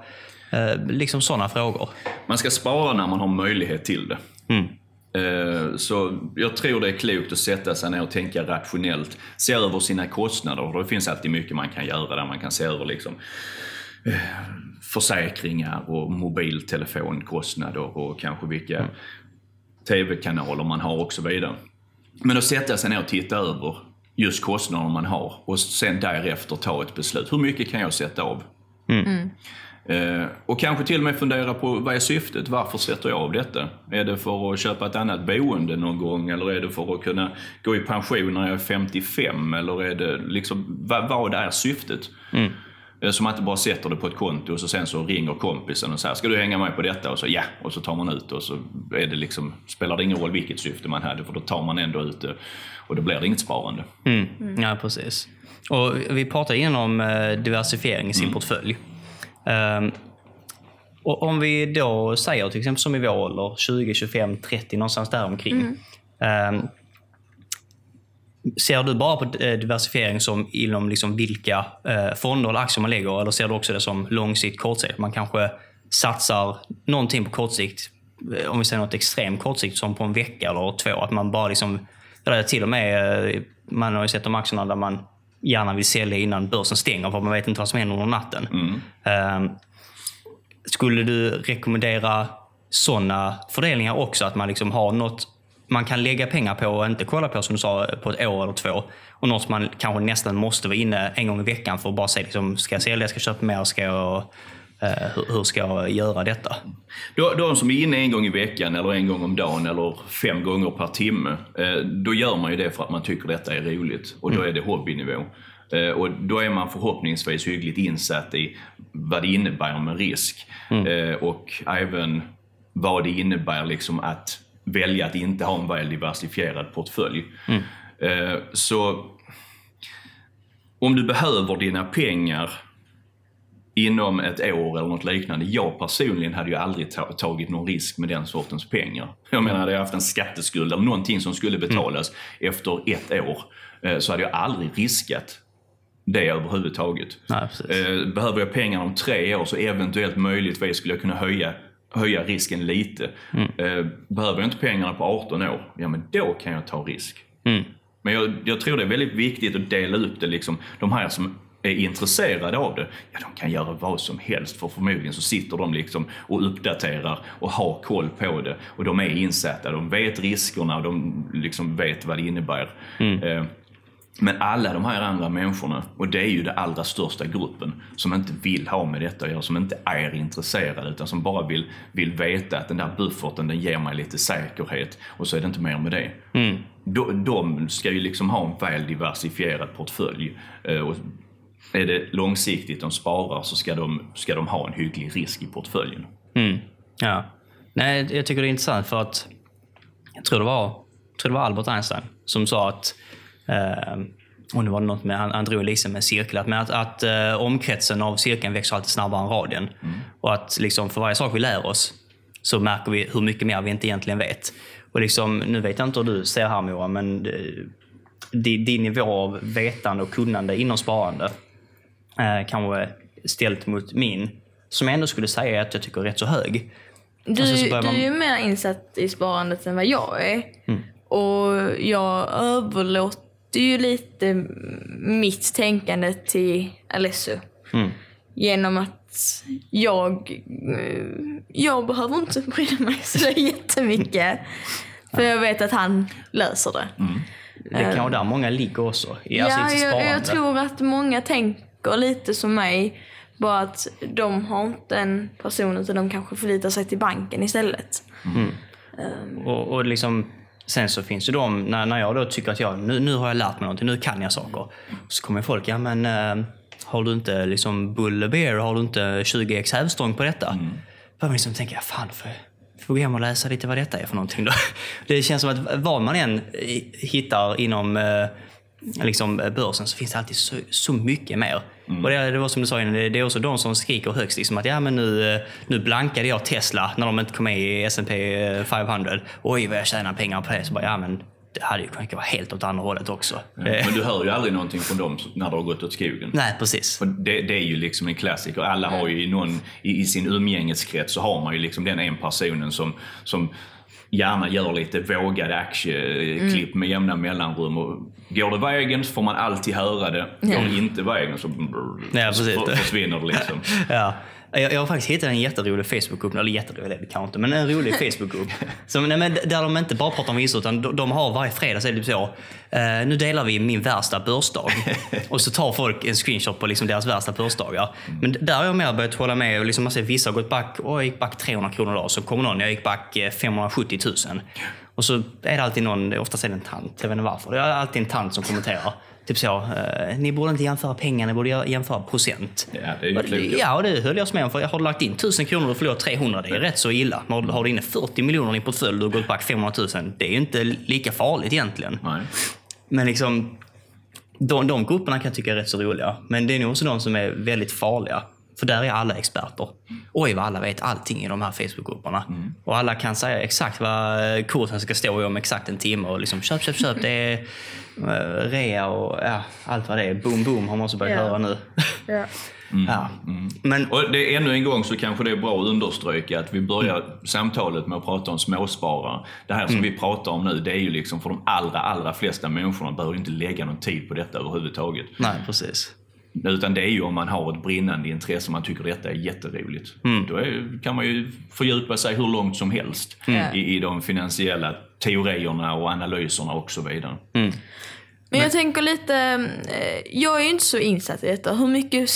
Eh, liksom sådana frågor. Man ska spara när man har möjlighet till det. Eh, Så jag tror det är klokt att sätta sig ner och tänka rationellt. Se över sina kostnader. Det finns alltid mycket man kan göra där. Man kan se över liksom, eh, försäkringar och mobiltelefonkostnader och kanske vilka tv-kanaler man har och så vidare. Men att sätta sig ner och titta över just kostnaderna man har och sen därefter ta ett beslut. Hur mycket kan jag sätta av? Eh, och kanske till och med fundera på vad är syftet? Varför sätter jag av detta? Är det för att köpa ett annat boende någon gång eller är det för att kunna gå i pension när jag är 55? Eller är det liksom, vad, vad är syftet? Eh, Så man inte bara sätter det på ett konto och så sen så ringer kompisen och säger ska du hänga med på detta? Och så ja, och så tar man ut och så är det liksom, spelar det ingen roll vilket syfte man hade för då tar man ändå ut det och då blir det inget sparande. Mm. Ja, precis. Och vi pratade innan om eh, diversifiering i sin portfölj. Ehm, och om vi då säger till exempel som i vår ålder, 20, 25, 30, någonstans där omkring. Ehm, ser du bara på eh, diversifiering som inom liksom vilka eh, fonder eller aktier man lägger eller ser du också det som långsikt, kortsikt? Man kanske satsar någonting på kortsikt, eh, om vi säger något extremt kortsikt som på en vecka eller två. Att man bara liksom, eller till och med, man har ju sett de aktierna där man gärna vill sälja innan börsen stänger för man vet inte vad som händer under natten. Eh, skulle du rekommendera sådana fördelningar också? Att man liksom har något man kan lägga pengar på och inte kolla på som du sa på ett år eller två. Och något som man kanske nästan måste vara inne en gång i veckan för att bara se liksom, ska jag sälja, ska jag köpa mer, ska jag, hur, hur ska jag göra detta? De, de som är inne en gång i veckan eller en gång om dagen eller fem gånger per timme. Eh, då gör man ju det för att man tycker detta är roligt och då är det hobbynivå. Eh, och då är man förhoppningsvis hyggligt insatt i vad det innebär med risk. Eh, och även vad det innebär liksom att välja att inte ha en väl diversifierad portfölj. Eh, så om du behöver dina pengar inom ett år eller något liknande. Jag personligen hade ju aldrig ta- tagit någon risk med den sortens pengar. Jag menar, hade jag haft en skatteskuld eller någonting som skulle betalas efter ett år eh, så hade jag aldrig riskat det överhuvudtaget. Nej. Eh, Behöver jag pengarna om tre år så eventuellt möjligtvis skulle jag kunna höja, höja risken lite. Eh, Behöver jag inte pengarna på 18 år, ja men då kan jag ta risk. Men jag, jag tror det är väldigt viktigt att dela upp det. Liksom, de här som är intresserade av det, ja de kan göra vad som helst för förmodligen så sitter de liksom och uppdaterar och har koll på det. Och de är insatta, de vet riskerna och de liksom vet vad det innebär. Eh, men alla de här andra människorna, och det är ju den allra största gruppen, som inte vill ha med detta att göra, som inte är intresserade utan som bara vill, vill veta att den där bufferten den ger mig lite säkerhet och så är det inte mer med det. De, de ska ju liksom ha en väl diversifierad portfölj. Eh, Och är det långsiktigt de sparar så ska de, ska de ha en hygglig risk i portföljen. Mm. Ja. Nej, jag tycker det är intressant för att jag tror det var, tror det var Albert Einstein som sa att eh, och nu var det något med, han, han drog liksom med cirklar, men att, att eh, omkretsen av cirkeln växer alltid snabbare än radien. Och att liksom för varje sak vi lär oss så märker vi hur mycket mer vi inte egentligen vet. Och liksom, nu vet jag inte hur du ser här Moa, men eh, din, din nivå av vetande och kunnande inom sparande eh, kanske ställt mot min, som jag ändå skulle säga att jag tycker är rätt så hög. Du, sen så börjar du man- är ju mer insatt i sparandet än vad jag är. Och jag överlåter ju lite mitt tänkande till Alessio. Genom att jag, jag behöver inte bry mig så jättemycket. För jag vet att han löser det. Det är kanske där många ligger också, i alltså ja, sitt jag, jag tror att många tänker lite som mig. Bara att de har inte en person utan de kanske förlitar sig till banken istället. Och, och liksom, sen så finns det de, när, när jag då tycker att jag, nu, nu har jag lärt mig någonting, nu kan jag saker. Så kommer folk, ja men eh, har du inte liksom Bull Bear, har du inte 20x hävstång på detta? Mm. Då liksom tänker jag, fan jag får gå hem och läsa lite vad detta är för någonting då. Det känns som att vad man än hittar inom eh, liksom börsen så finns det alltid så, så mycket mer. Och det, det var som du sa innan, det, det är också de som skriker högst. Liksom att ja, men nu, eh, nu blankade jag Tesla när de inte kom med i S&P 500. Oj vad jag tjänar pengar på det. Så bara, ja, men det hade ju kunnat gå helt åt andra hållet också. Eh, Men du hör ju aldrig någonting från dem när det har gått åt skogen. Nej, precis. För det, det är ju liksom en klassiker. Alla har ju någon, i, i sin umgängeskrets så har man ju liksom den en personen som, som gärna gör lite vågade aktieklipp med jämna mellanrum. Och går det vägen så får man alltid höra det. Går det inte vägen så Ja, försvinner det liksom. Ja. Jag, jag har faktiskt hittat en jätterolig Facebookgrupp, eller jätterolig det kanske inte, men en rolig Facebookgrupp. Som, nej, men där de inte bara pratar om vinster, utan de, de har varje fredag så är det typ så. Eh, nu delar vi min värsta börsdag. och så tar folk en screenshot på liksom deras värsta börsdagar. Men där har jag mer börjat hålla med. och Liksom, man ser, vissa har gått back, åh, jag gick back 300 kronor idag. Så kommer någon, jag gick back eh, 570 000. Och så är det alltid någon, oftast är det en tant, jag vet inte varför. Det är alltid en tant som kommenterar. Typ så, eh, ni borde inte jämföra pengar, ni borde jämföra procent. Ja, det är ju klokt. Ja, och det höll jag med om. För jag har lagt in 1000 kronor och förlorat 300. Det är rätt så illa. Men har- har du inne 40 miljoner i en portfölj och du gått back 500 000. Det är ju inte lika farligt egentligen. Nej. Men liksom, de, de grupperna kan jag tycka är rätt så roliga. Men det är nog också de som är väldigt farliga. För där är alla experter. Oj vad alla vet allting i de här Facebookgrupperna. Och alla kan säga exakt vad kursen ska stå i om exakt en timme. Och liksom köp, köp, köp. Det är eh, rea och ja, allt vad det är. Boom, boom har man också börjat Ja. höra nu. Ja. Ja. Men Och det, ännu en gång så kanske det är bra att understryka att vi börjar samtalet med att prata om småsparare. Det här som vi pratar om nu, det är ju liksom för de allra, allra flesta människorna behöver inte lägga någon tid på detta överhuvudtaget. nej, precis. Utan det är ju om man har ett brinnande intresse och man tycker detta är jätteroligt. Då är, kan man ju fördjupa sig hur långt som helst Mm. i, i de finansiella teorierna och analyserna och så vidare. Men jag tänker lite, eh, jag är ju inte så insatt i detta. Hur mycket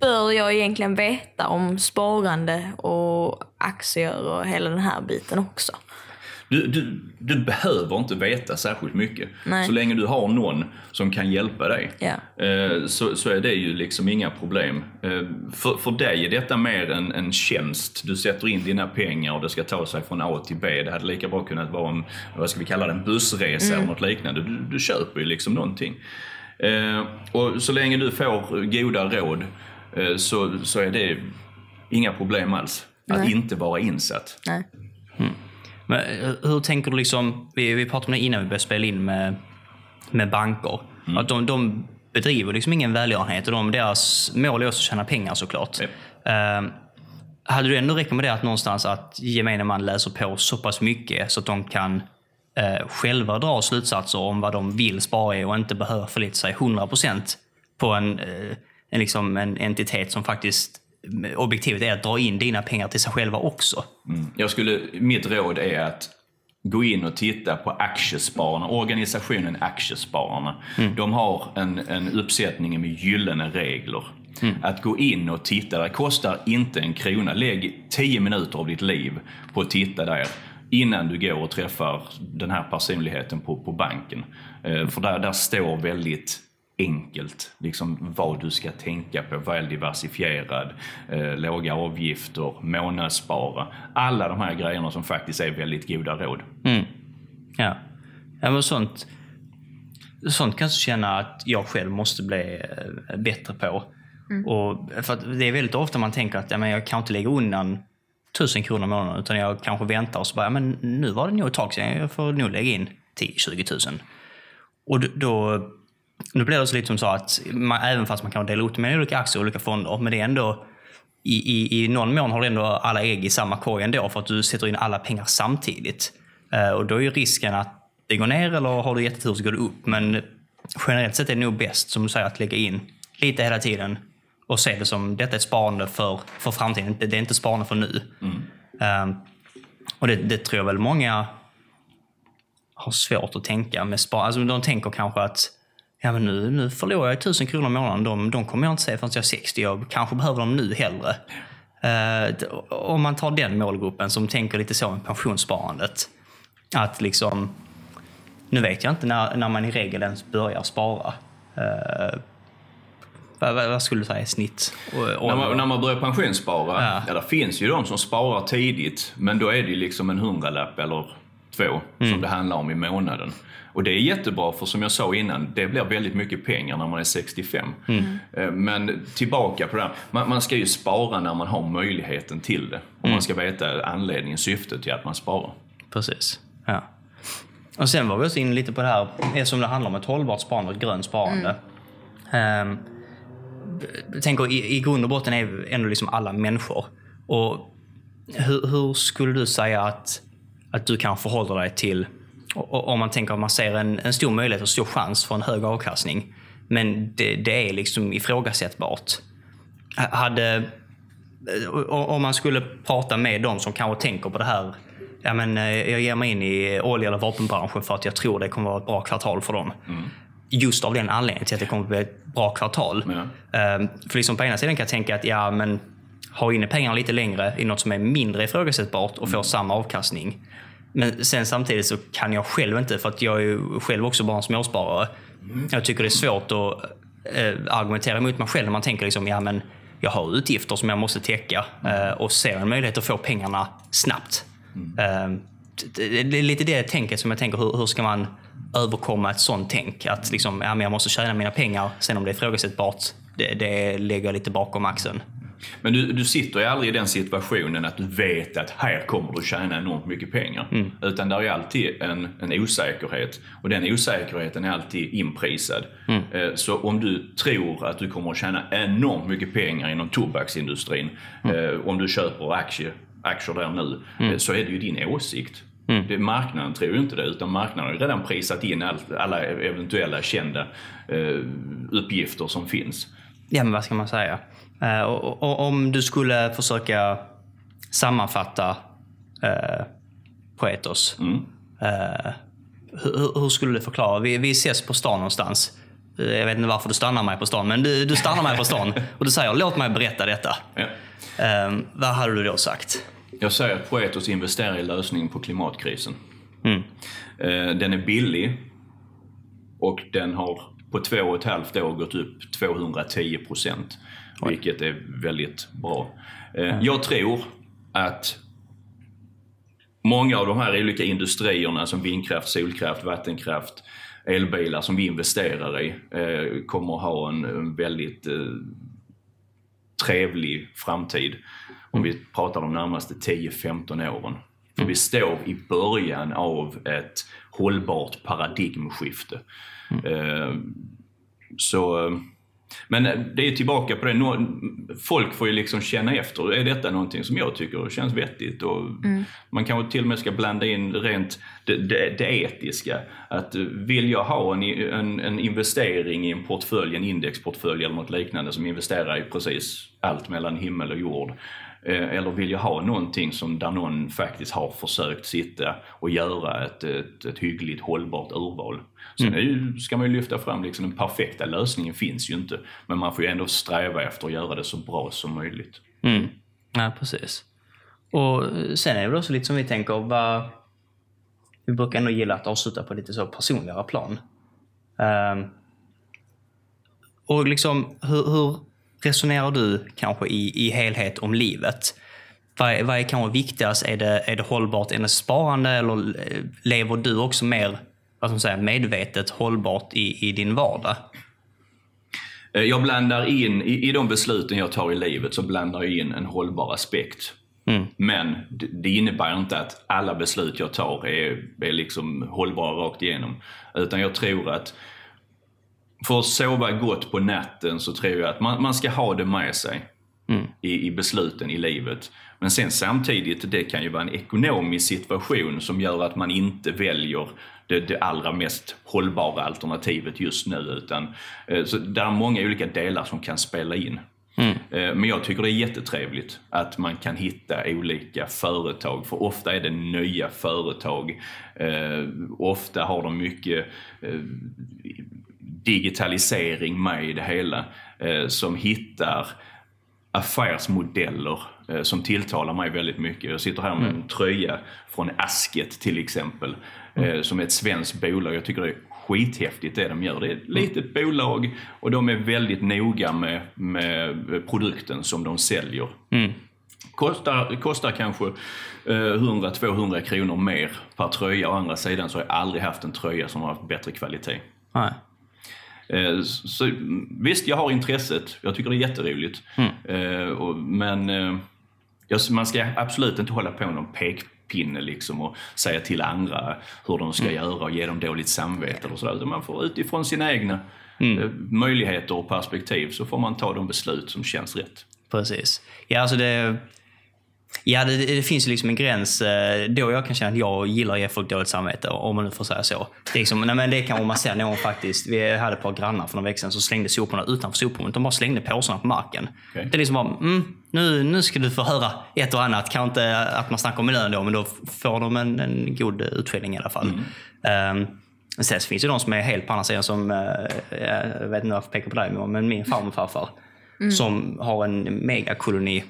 bör jag egentligen veta om sparande och aktier och hela den här biten också? Du, du, du behöver inte veta särskilt mycket. Nej. Så länge du har någon som kan hjälpa dig eh, så, så är det ju liksom inga problem. Eh, För, för dig är detta mer en, en tjänst. Du sätter in dina pengar och det ska ta sig från A till B. Det hade lika bra kunnat vara en, vad ska vi kalla det, en bussresa eller något liknande. Du, du köper ju liksom någonting. Eh, Och så länge du får goda råd eh, så, så är det inga problem alls. Att Nej. inte vara insatt. Nej. Men eh, hur tänker du liksom, vi, vi pratade om det innan vi började spela in med, med banker. Att de, de bedriver liksom ingen välgörenhet och de, deras mål är också att tjäna pengar såklart. Japp. Eh, hade du ändå rekommenderat någonstans att gemene man läser på så pass mycket så att de kan eh, själva dra slutsatser om vad de vill spara i och inte behöva förlita sig 100% på en, eh, en, liksom en entitet som faktiskt objektivet är att dra in dina pengar till sig själva också. Jag skulle, mitt råd är att gå in och titta på Aktiespararna, organisationen Aktiespararna. De har en, en uppsättning med gyllene regler. Att gå in och titta, det kostar inte en krona. Lägg 10 minuter av ditt liv på att titta där innan du går och träffar den här personligheten på, på banken. Eh, För där, där står väldigt enkelt liksom vad du ska tänka på. Väl diversifierad, eh, låga avgifter, månadsspara. Alla de här grejerna som faktiskt är väldigt goda råd. Ja. ja men sånt, sånt kan jag känna att jag själv måste bli eh, bättre på. Och för att det är väldigt ofta man tänker att ja, men jag kan inte lägga undan tusen kronor i månaden utan jag kanske väntar och så bara, ja, men nu var det nog ett tag sedan, jag får nog lägga in 10-20 000. Och då, då blir det så lite som så att man, även fast man kan dela ut med olika aktier och olika fonder, men det är ändå i, i, i någon mån har du ändå alla ägg i samma korg ändå för att du sätter in alla pengar samtidigt. Eh, och då är ju risken att det går ner eller har du jättetur så går det upp. Men generellt sett är det nog bäst, som du säger, att lägga in lite hela tiden och se det som detta är ett sparande för, för framtiden. Det det är inte sparande för nu. Eh, och det, det tror jag väl många har svårt att tänka med spar. Alltså de tänker kanske att ja, men nu, nu förlorar jag tusen kronor i månaden. De, de kommer jag inte se förrän jag är 60. Jag kanske behöver dem nu hellre. D- om man tar den målgruppen som tänker lite så med pensionssparandet. Att liksom, nu vet jag inte när, när man i regel ens börjar spara. Eh, vad, vad, skulle du säga är snitt? Och, När man, när man börjar pensionsspara, Ja. ja. det finns ju de som sparar tidigt, men då är det ju liksom en hundralapp eller två som det handlar om i månaden. Och det är jättebra för som jag sa innan, det blir väldigt mycket pengar när man är 65. Eh, Men tillbaka på det här, man, man ska ju spara när man har möjligheten till det. Och man ska veta anledningen, syftet till att man sparar. Precis. Ja. Och sen var vi också inne lite på det här, eftersom det handlar om ett hållbart sparande och ett grönt sparande. Ehm, jag tänker, i, i grund och botten är vi ändå liksom alla människor. Och hur, hur skulle du säga att, att du kan förhålla dig till, om man tänker att man ser en, en stor möjlighet och stor chans för en hög avkastning, men det, det är liksom ifrågasättbart. Hade, o- om man skulle prata med de som kanske tänker på det här. Ja, men, eh, jag ger mig in i olja eller vapenbranschen för att jag tror det kommer vara ett bra kvartal för dem. Just av den anledningen till att det kommer bli ett bra kvartal. Eh, För liksom på ena sidan kan jag tänka att ja, men ha inne pengarna lite längre i något som är mindre ifrågasättbart och få samma avkastning. Men sen samtidigt så kan jag själv inte, för att jag är ju själv också bara en småsparare. Jag tycker det är svårt att eh, argumentera emot mig själv när man tänker liksom, ja men jag har utgifter som jag måste täcka eh, och ser en möjlighet att få pengarna snabbt. Eh, det det är lite det tänket som jag tänker, hur, hur ska man överkomma ett sånt tänk? Att liksom, ja, men jag måste tjäna mina pengar, sen om det är ifrågasättbart, det, det lägger jag lite bakom axeln. Men du, du sitter ju aldrig i den situationen att du vet att här kommer du tjäna enormt mycket pengar. Mm. Utan där är alltid en, en osäkerhet. Och den osäkerheten är alltid inprisad. Mm. Eh, Så om du tror att du kommer att tjäna enormt mycket pengar inom tobaksindustrin, Mm. eh, om du köper aktier, aktier där nu, eh, så är det ju din åsikt. Mm. Det, marknaden tror ju inte det, utan marknaden har ju redan prisat in allt, alla eventuella kända eh, uppgifter som finns. Ja, men vad ska man säga? Eh, och, och, om du skulle försöka sammanfatta uh, Poetos. Eh, hur, hur skulle du förklara? Vi, vi ses på stan någonstans. Eh, Jag vet inte varför du stannar mig på stan, men du, du stannar mig på stan och du säger låt mig berätta detta. Ja. Eh, vad hade du då sagt? Jag säger att Poetos investerar i lösningen på klimatkrisen. Mm. Eh, Den är billig och den har på två och ett halvt år gått upp 210 procent. Vilket är väldigt bra. Eh, Jag tror att många av de här olika industrierna som vindkraft, solkraft, vattenkraft, elbilar som vi investerar i eh, kommer att ha en, väldigt eh, trevlig framtid om vi pratar de närmaste 10-15 åren. För vi står i början av ett hållbart paradigmskifte. Eh, Så, men det är tillbaka på det. Folk får ju liksom känna efter. Är detta någonting som jag tycker känns vettigt? Och Man kanske till och med ska blanda in rent det, det, det etiska. Att eh, vill jag ha en, en, en investering i en portfölj, en indexportfölj eller något liknande som investerar i precis allt mellan himmel och jord. Eh, Eller vill jag ha någonting som där någon faktiskt har försökt sitta och göra ett, ett, ett hyggligt hållbart urval. Sen ju, ska man ju lyfta fram liksom den perfekta lösningen finns ju inte. Men man får ju ändå sträva efter att göra det så bra som möjligt. Mm. Ja, precis. Och sen är det väl också lite som vi tänker, vad... vi brukar ändå gilla att avsluta på lite så personligare plan. Ehm, och liksom, hur, hur resonerar du kanske i, i helhet om livet? Vad är, vad är kanske viktigast? Är det, är det hållbart endast sparande eller eh, lever du också mer vad man säga, medvetet hållbart i, i din vardag? Eh, Jag blandar in, i, i de besluten jag tar i livet så blandar jag in en hållbar aspekt. Men det, det innebär inte att alla beslut jag tar är, är liksom hållbara rakt igenom. Utan jag tror att för att sova gott på natten så tror jag att man, man ska ha det med sig i, i besluten i livet. Men sen samtidigt, det kan ju vara en ekonomisk situation som gör att man inte väljer det, det allra mest hållbara alternativet just nu. Utan, eh, så det är många olika delar som kan spela in. Eh, Men jag tycker det är jättetrevligt att man kan hitta olika företag. För ofta är det nya företag. Eh, Ofta har de mycket eh, digitalisering med i det hela. eh, Som hittar affärsmodeller eh, som tilltalar mig väldigt mycket. Jag sitter här med en tröja från Asket till exempel. eh, Som är ett svenskt bolag. Jag tycker det är skithäftigt det de gör. Det är ett litet bolag och de är väldigt noga med, med produkten som de säljer. Kostar, kostar kanske eh, 100-200 kronor mer per tröja. Å andra sidan så har jag aldrig haft en tröja som har haft bättre kvalitet. Nej. Eh, Så, mm, visst, jag har intresset. Jag tycker det är jätteroligt. Eh, och, men eh, man ska absolut inte hålla på med någon pekpinne liksom och säga till andra hur de ska göra och ge dem dåligt samvete eller sådär. Man får utifrån sina egna eh, möjligheter och perspektiv så får man ta de beslut som känns rätt. Precis. Ja, alltså det, ja, det, det finns ju liksom en gräns eh, då jag kan känna att jag gillar att ge folk dåligt samvete, om man nu får säga så. Det, är liksom, nej, men det kan man ser någon faktiskt, vi hade ett par grannar för några veckor sedan som slängde soporna utanför soprummet. De bara slängde påsarna på marken. Okej. Det är liksom bara, mm, nu, nu ska du få höra ett och annat. Kanske inte att man snackar om miljön då, men då får de en, en god utskillning i alla fall. Um, sen finns det de som är helt på andra sidan som, eh, jag vet inte varför jag pekar på dig, men min farmor och farfar. Som har en megakoloni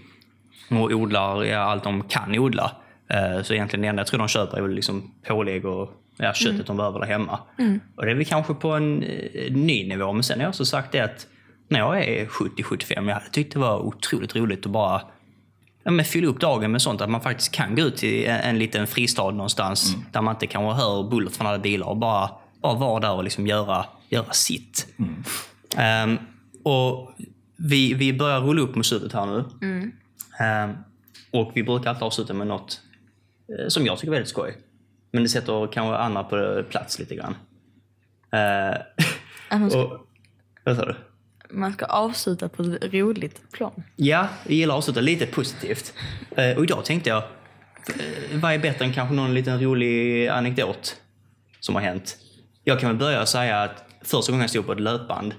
och odlar ja, allt de kan odla. Eh, Så egentligen det enda jag tror de köper är väl liksom pålägg och ja, köttet de behöver där hemma. Och det är väl kanske på en eh, ny nivå. Men sen har jag också sagt det att när jag är 70-75, jag hade tyckt det var otroligt roligt att bara ja, men fylla upp dagen med sånt. Att man faktiskt kan gå ut till en, en liten fristad någonstans där man inte kanske hör bullret från alla bilar och bara, bara vara där och liksom göra, göra sitt. Ehm, och vi, vi börjar rulla upp mot slutet här nu. Eh, och vi brukar alltid avsluta med något eh, som jag tycker är väldigt skoj. Men det sätter kanske Anna på plats lite grann. Eh, man ska, och, vad sa du? man ska avsluta på ett roligt plan. Ja, jag gillar att avsluta lite positivt. Eh, och idag tänkte jag, eh, vad är bättre än kanske någon liten rolig anekdot som har hänt? Jag kan väl börja säga att första gången jag stod på ett löpband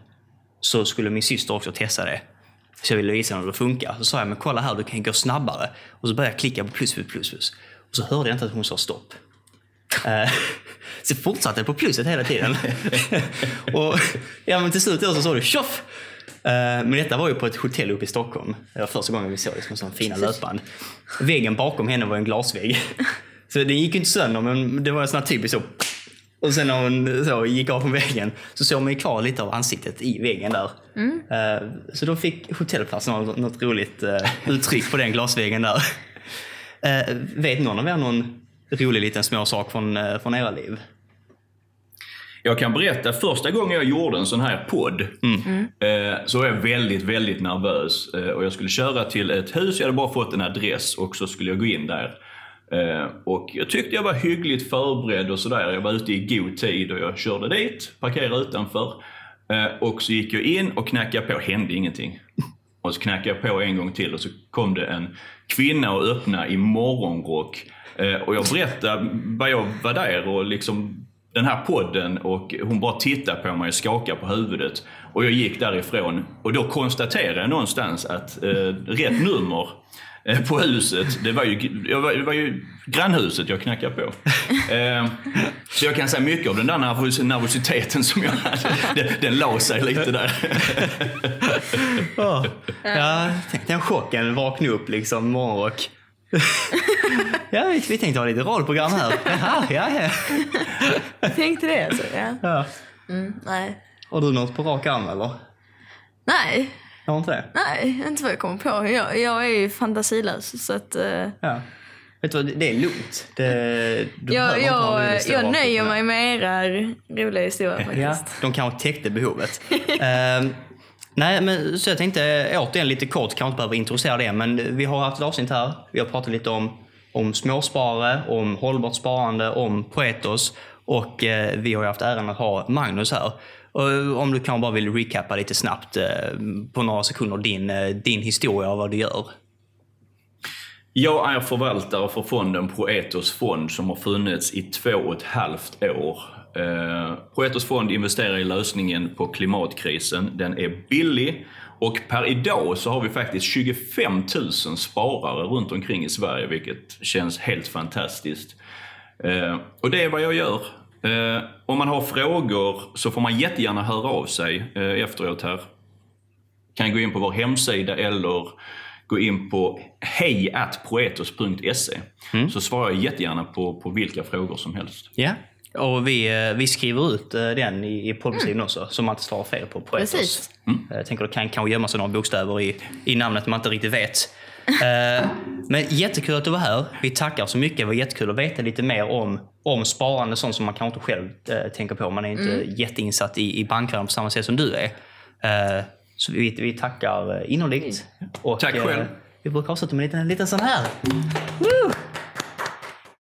så skulle min syster också testa det. Så jag ville visa henne hur det funkar. Så sa jag, men kolla här, du kan gå snabbare. Och så började jag klicka på plus, plus, plus, plus. Och så hörde jag inte att hon sa stopp. Eh, så fortsatte jag på pluset hela tiden. och ja, men till slut så sa du tjoff! Eh, Men detta var ju på ett hotell uppe i Stockholm. Det var första gången vi såg liksom sådana fina löpband. Väggen bakom henne var en glasvägg. Så den gick inte sönder, men det var en sån här typisk så. Och sen när hon så, gick av från väggen så såg man ju kvar lite av ansiktet i väggen där. Eh, Så då fick hotellplatsen något, något roligt eh, uttryck på den glasväggen där. Eh, Vet någon av er någon rolig liten små sak från, från era liv? Jag kan berätta, första gången jag gjorde en sån här podd eh, så var jag väldigt, väldigt nervös. Eh, och jag skulle köra till ett hus, jag hade bara fått en adress och så skulle jag gå in där. Eh, och jag tyckte jag var hyggligt förberedd och sådär. Jag var ute i god tid och jag körde dit, parkerade utanför. Eh, och så gick jag in och knackade på, hände ingenting. Och så knackade jag på en gång till och så kom det en kvinna och öppnade i morgonrock. Eh, och jag berättade vad jag var där och liksom den här podden och hon bara tittade på mig och skakade på huvudet. Och jag gick därifrån och då konstaterade jag någonstans att eh, rätt nummer på huset, det var, ju, jag var, det var ju grannhuset jag knackade på. Eh, så jag kan säga mycket av den där nervos- nervositeten som jag hade, den, den la sig lite där. Ja, ja tänk den chocken, vakna upp liksom, morgonrock. ja, vi, vi tänkte ha lite rollprogram här. Jaha, ja, ja. Jag tänkte det alltså. Ja. ja. Mm, nej. Har du något på rak arm eller? Nej, Har inte det? nej, inte vad jag kommer på. Jag, jag är ju fantasilös så att... eh, Ja. Vet du vad, det- är lugnt. Det, du jag jag, jag nöjer mig med era roliga historier Ja, faktiskt. de kanske täckte behovet. Ehm, nej, men så jag tänkte återigen lite kort, kanske inte behöver introducera det, men vi har haft ett avsnitt här. Vi har pratat lite om, om småsparare, om hållbart sparande, om Poetos och eh, vi har ju haft äran att ha Magnus här. Och eh, om du kan bara vill recappa lite snabbt eh, på några sekunder din, eh, din historia och vad du gör. Jag är förvaltare för fonden Proetos fond som har funnits i två och ett halvt år. Eh, Proetos fond investerar i lösningen på klimatkrisen. Den är billig och per idag så har vi faktiskt 25 000 sparare runt omkring i Sverige vilket känns helt fantastiskt. Eh, och det är vad jag gör. Eh, om man har frågor så får man jättegärna höra av sig eh, efteråt här kan gå in på vår hemsida eller gå in på hejatproetos.se så svarar jag jättegärna på, på vilka frågor som helst. Ja. Och vi, eh, vi skriver ut eh, den i, i poddbeskrivningen också, så man inte svarar fel på Poetos. Precis. Jag tänker det kan kanske gömma sig några bokstäver i, i namnet man inte riktigt vet. Eh, Men jättekul att du var här. Vi tackar så mycket. Det var jättekul att veta lite mer om, om sparande, sånt som man kanske inte själv eh, tänker på. Man är inte jätteinsatt i, i bankvärlden på samma sätt som du är. Eh, Så vi, vi tackar eh, innerligt. Och, Tack själv. eh, Vi brukar avsluta med en liten, liten sån här. Woo!